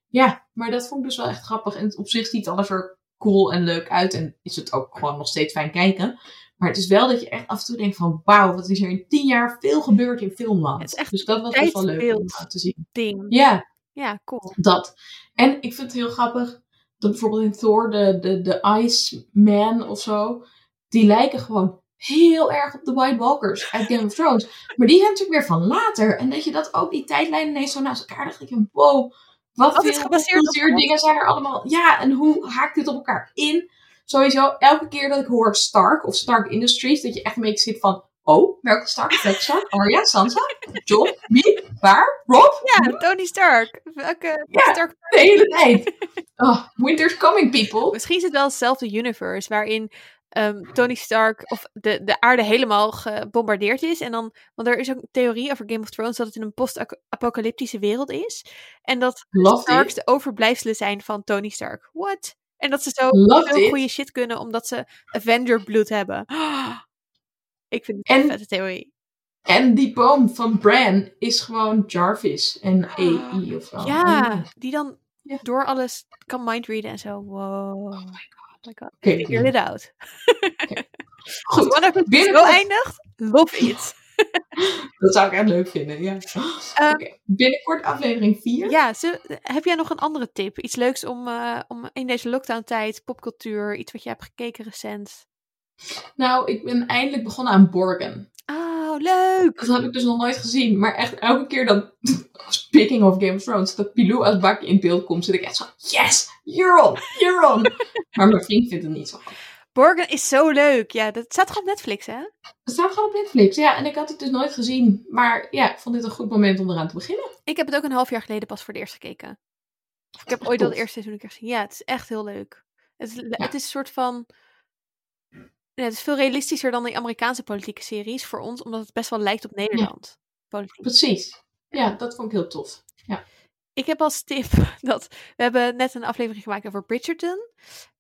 Ja, maar dat vond ik dus wel echt grappig. En op zich ziet alles er cool en leuk uit. En is het ook gewoon nog steeds fijn kijken. Maar het is wel dat je echt af en toe denkt van wauw, wat is er in tien jaar veel gebeurd in filmland. Het is echt dus dat was best wel leuk om te zien. Ding. Ja. Ja, cool. Dat. En ik vind het heel grappig dat bijvoorbeeld in Thor de, de, de Iceman of zo, die lijken gewoon heel erg op de White Walkers uit Game of Thrones. Maar die zijn natuurlijk weer van later. En dat je dat ook die tijdlijnen ineens zo naast elkaar dacht. Ik wow, wat, wat veel gebaseerd dingen zijn er allemaal. Ja, en hoe haakt dit op elkaar in? Sowieso, elke keer dat ik hoor Stark of Stark Industries, dat je echt een beetje zit van, oh, welke Stark? Welke Stark? Arya, Sansa, John, wie, waar, Rob? Ja, Tony Stark. Welke ja, Stark? de hele tijd. Oh, winter's coming, people. Misschien is het wel hetzelfde universe, waarin um, Tony Stark of de, de aarde helemaal gebombardeerd is. En dan, want er is ook een theorie over Game of Thrones dat het in een post-apocalyptische wereld is. En dat Love Starks it. de overblijfselen zijn van Tony Stark. What? En dat ze zo veel goede shit kunnen omdat ze Avenger bloed hebben. <gasps> Ik vind het En- een vette theorie. En die boom van Bran is gewoon Jarvis en AI of zo. Ja, die dan Ja. door alles kan mindreaden en zo. Wow. Oh my god. Oké, Figure it out. <laughs> Goed. Of Us zo eindigt, love it. <laughs> dat zou ik echt leuk vinden, ja. Oké, Binnenkort aflevering 4. Ja, ze, heb jij nog een andere tip? Iets leuks om, eh, om in deze lockdown-tijd, popcultuur, iets wat je hebt gekeken recent? Nou, ik ben eindelijk begonnen aan Borgen. Oh, leuk! Dat heb ik dus nog nooit gezien. Maar echt elke keer dat, <laughs> speaking of Game of Thrones, dat Pilou als bakje in beeld komt, zit ik echt zo, yes, you're on, you're on. <laughs> maar mijn vriend vindt het niet zo goed. Borgen is zo leuk. Ja, dat staat gewoon op Netflix, hè? Het staat gewoon op Netflix, ja. En ik had het dus nooit gezien. Maar ja, ik vond dit een goed moment om eraan te beginnen. Ik heb het ook een half jaar geleden pas voor het eerst gekeken. Of ik heb ooit al het eerste seizoen een keer gezien. Ja, het is echt heel leuk. Het is, het is een soort van... Ja, het is veel realistischer dan die Amerikaanse politieke series voor ons, omdat het best wel lijkt op Nederland. Precies. Ja, dat vond ik heel tof. Ik heb als tip <laughs> dat we hebben net een aflevering gemaakt over Bridgerton.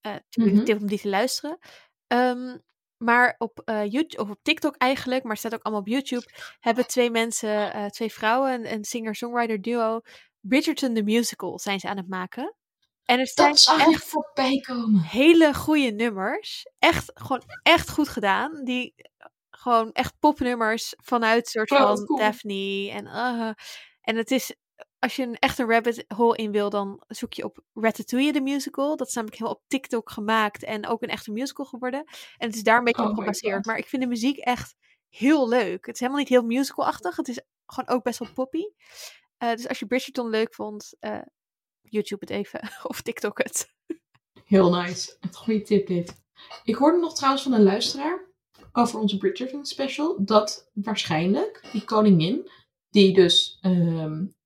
Eh Mhm. tip om die te luisteren. Ehm, maar op eh, YouTube of op TikTok eigenlijk, maar het staat ook allemaal op YouTube, hebben twee mensen, eh, twee vrouwen, een, een singer-songwriter duo, Bridgerton the musical zijn ze aan het maken. En er ik echt voorbij komen. hele goede nummers. Echt, gewoon echt goed gedaan. Die gewoon echt popnummers vanuit soort Oh, van cool. Daphne. En, uh, en het is, als je een echt een rabbit hole in wil, dan zoek je op Ratatouille de musical. Dat is namelijk heel op TikTok gemaakt en ook een echte musical geworden. En het is daar een beetje Oh op gebaseerd. Maar ik vind de muziek echt heel leuk. Het is helemaal niet heel musicalachtig. Het is gewoon ook best wel poppy. Eh, dus als je Bridgerton leuk vond, eh, YouTube het even. <laughs> of TikTok het. Heel nice. Een goede tip dit. Ik hoorde nog trouwens van een luisteraar over onze Bridgerton special. Dat waarschijnlijk die koningin, die dus ehm, eh,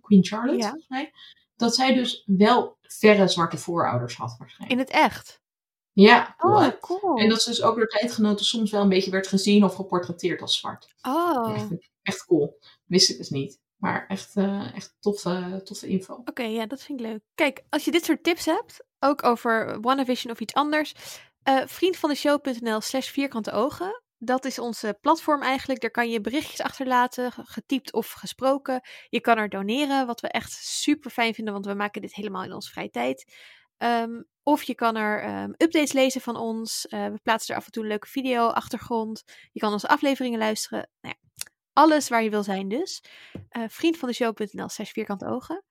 Queen Charlotte Ja. volgens mij. Dat zij dus wel verre zwarte voorouders had waarschijnlijk. In het echt. Ja, cool, Oh, cool. En dat ze dus ook door tijdgenoten soms wel een beetje werd gezien of geportretteerd als zwart. Oh, Echt, echt cool. Wist ik dus niet. Maar echt, eh, echt toffe, toffe info. oké, ja, dat vind ik leuk. Kijk, als je dit soort tips hebt, ook over WandaVision of iets anders, Uh, vriendvandeshow.nl slash vierkante ogen. Dat is onze platform eigenlijk. Daar kan je berichtjes achterlaten, getypt of gesproken. Je kan er doneren, wat we echt super fijn vinden, want we maken dit helemaal in onze vrije tijd. Um, of je kan er um, updates lezen van ons. Uh, we plaatsen er af en toe een leuke video, achtergrond. Je kan onze afleveringen luisteren. Nou ja, alles waar je wil zijn dus. Uh, vriendvandeshow.nl slash vierkante ogen.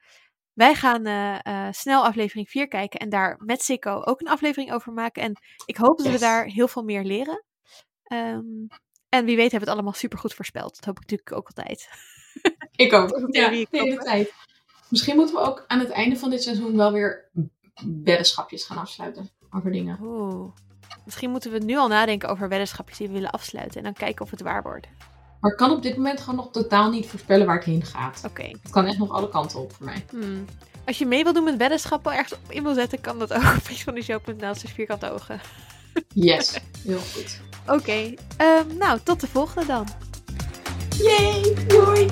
Wij gaan uh, snel aflevering 4 kijken en daar met Sikko ook een aflevering over maken. En ik hoop dat we daar heel veel meer leren. Um, en wie weet hebben we het allemaal super goed voorspeld. Dat hoop ik natuurlijk ook altijd. <laughs> Ik ook. <laughs> ja, de hele tijd. Misschien moeten we ook aan het einde van dit seizoen wel weer weddenschapjes gaan afsluiten over dingen. Oeh. Misschien moeten we nu al nadenken over weddenschapjes die we willen afsluiten. En dan kijken of het waar wordt. Maar ik kan op dit moment gewoon nog totaal niet voorspellen waar het heen gaat. Oké. Het kan echt nog alle kanten op voor mij. Hmm. Als je mee wil doen met weddenschappen ergens op in wil zetten, kan dat ook op <laughs> vriendvandeshow.nl vierkante ogen. Yes, heel goed. Oké, um, nou tot de volgende dan. Yay, doei!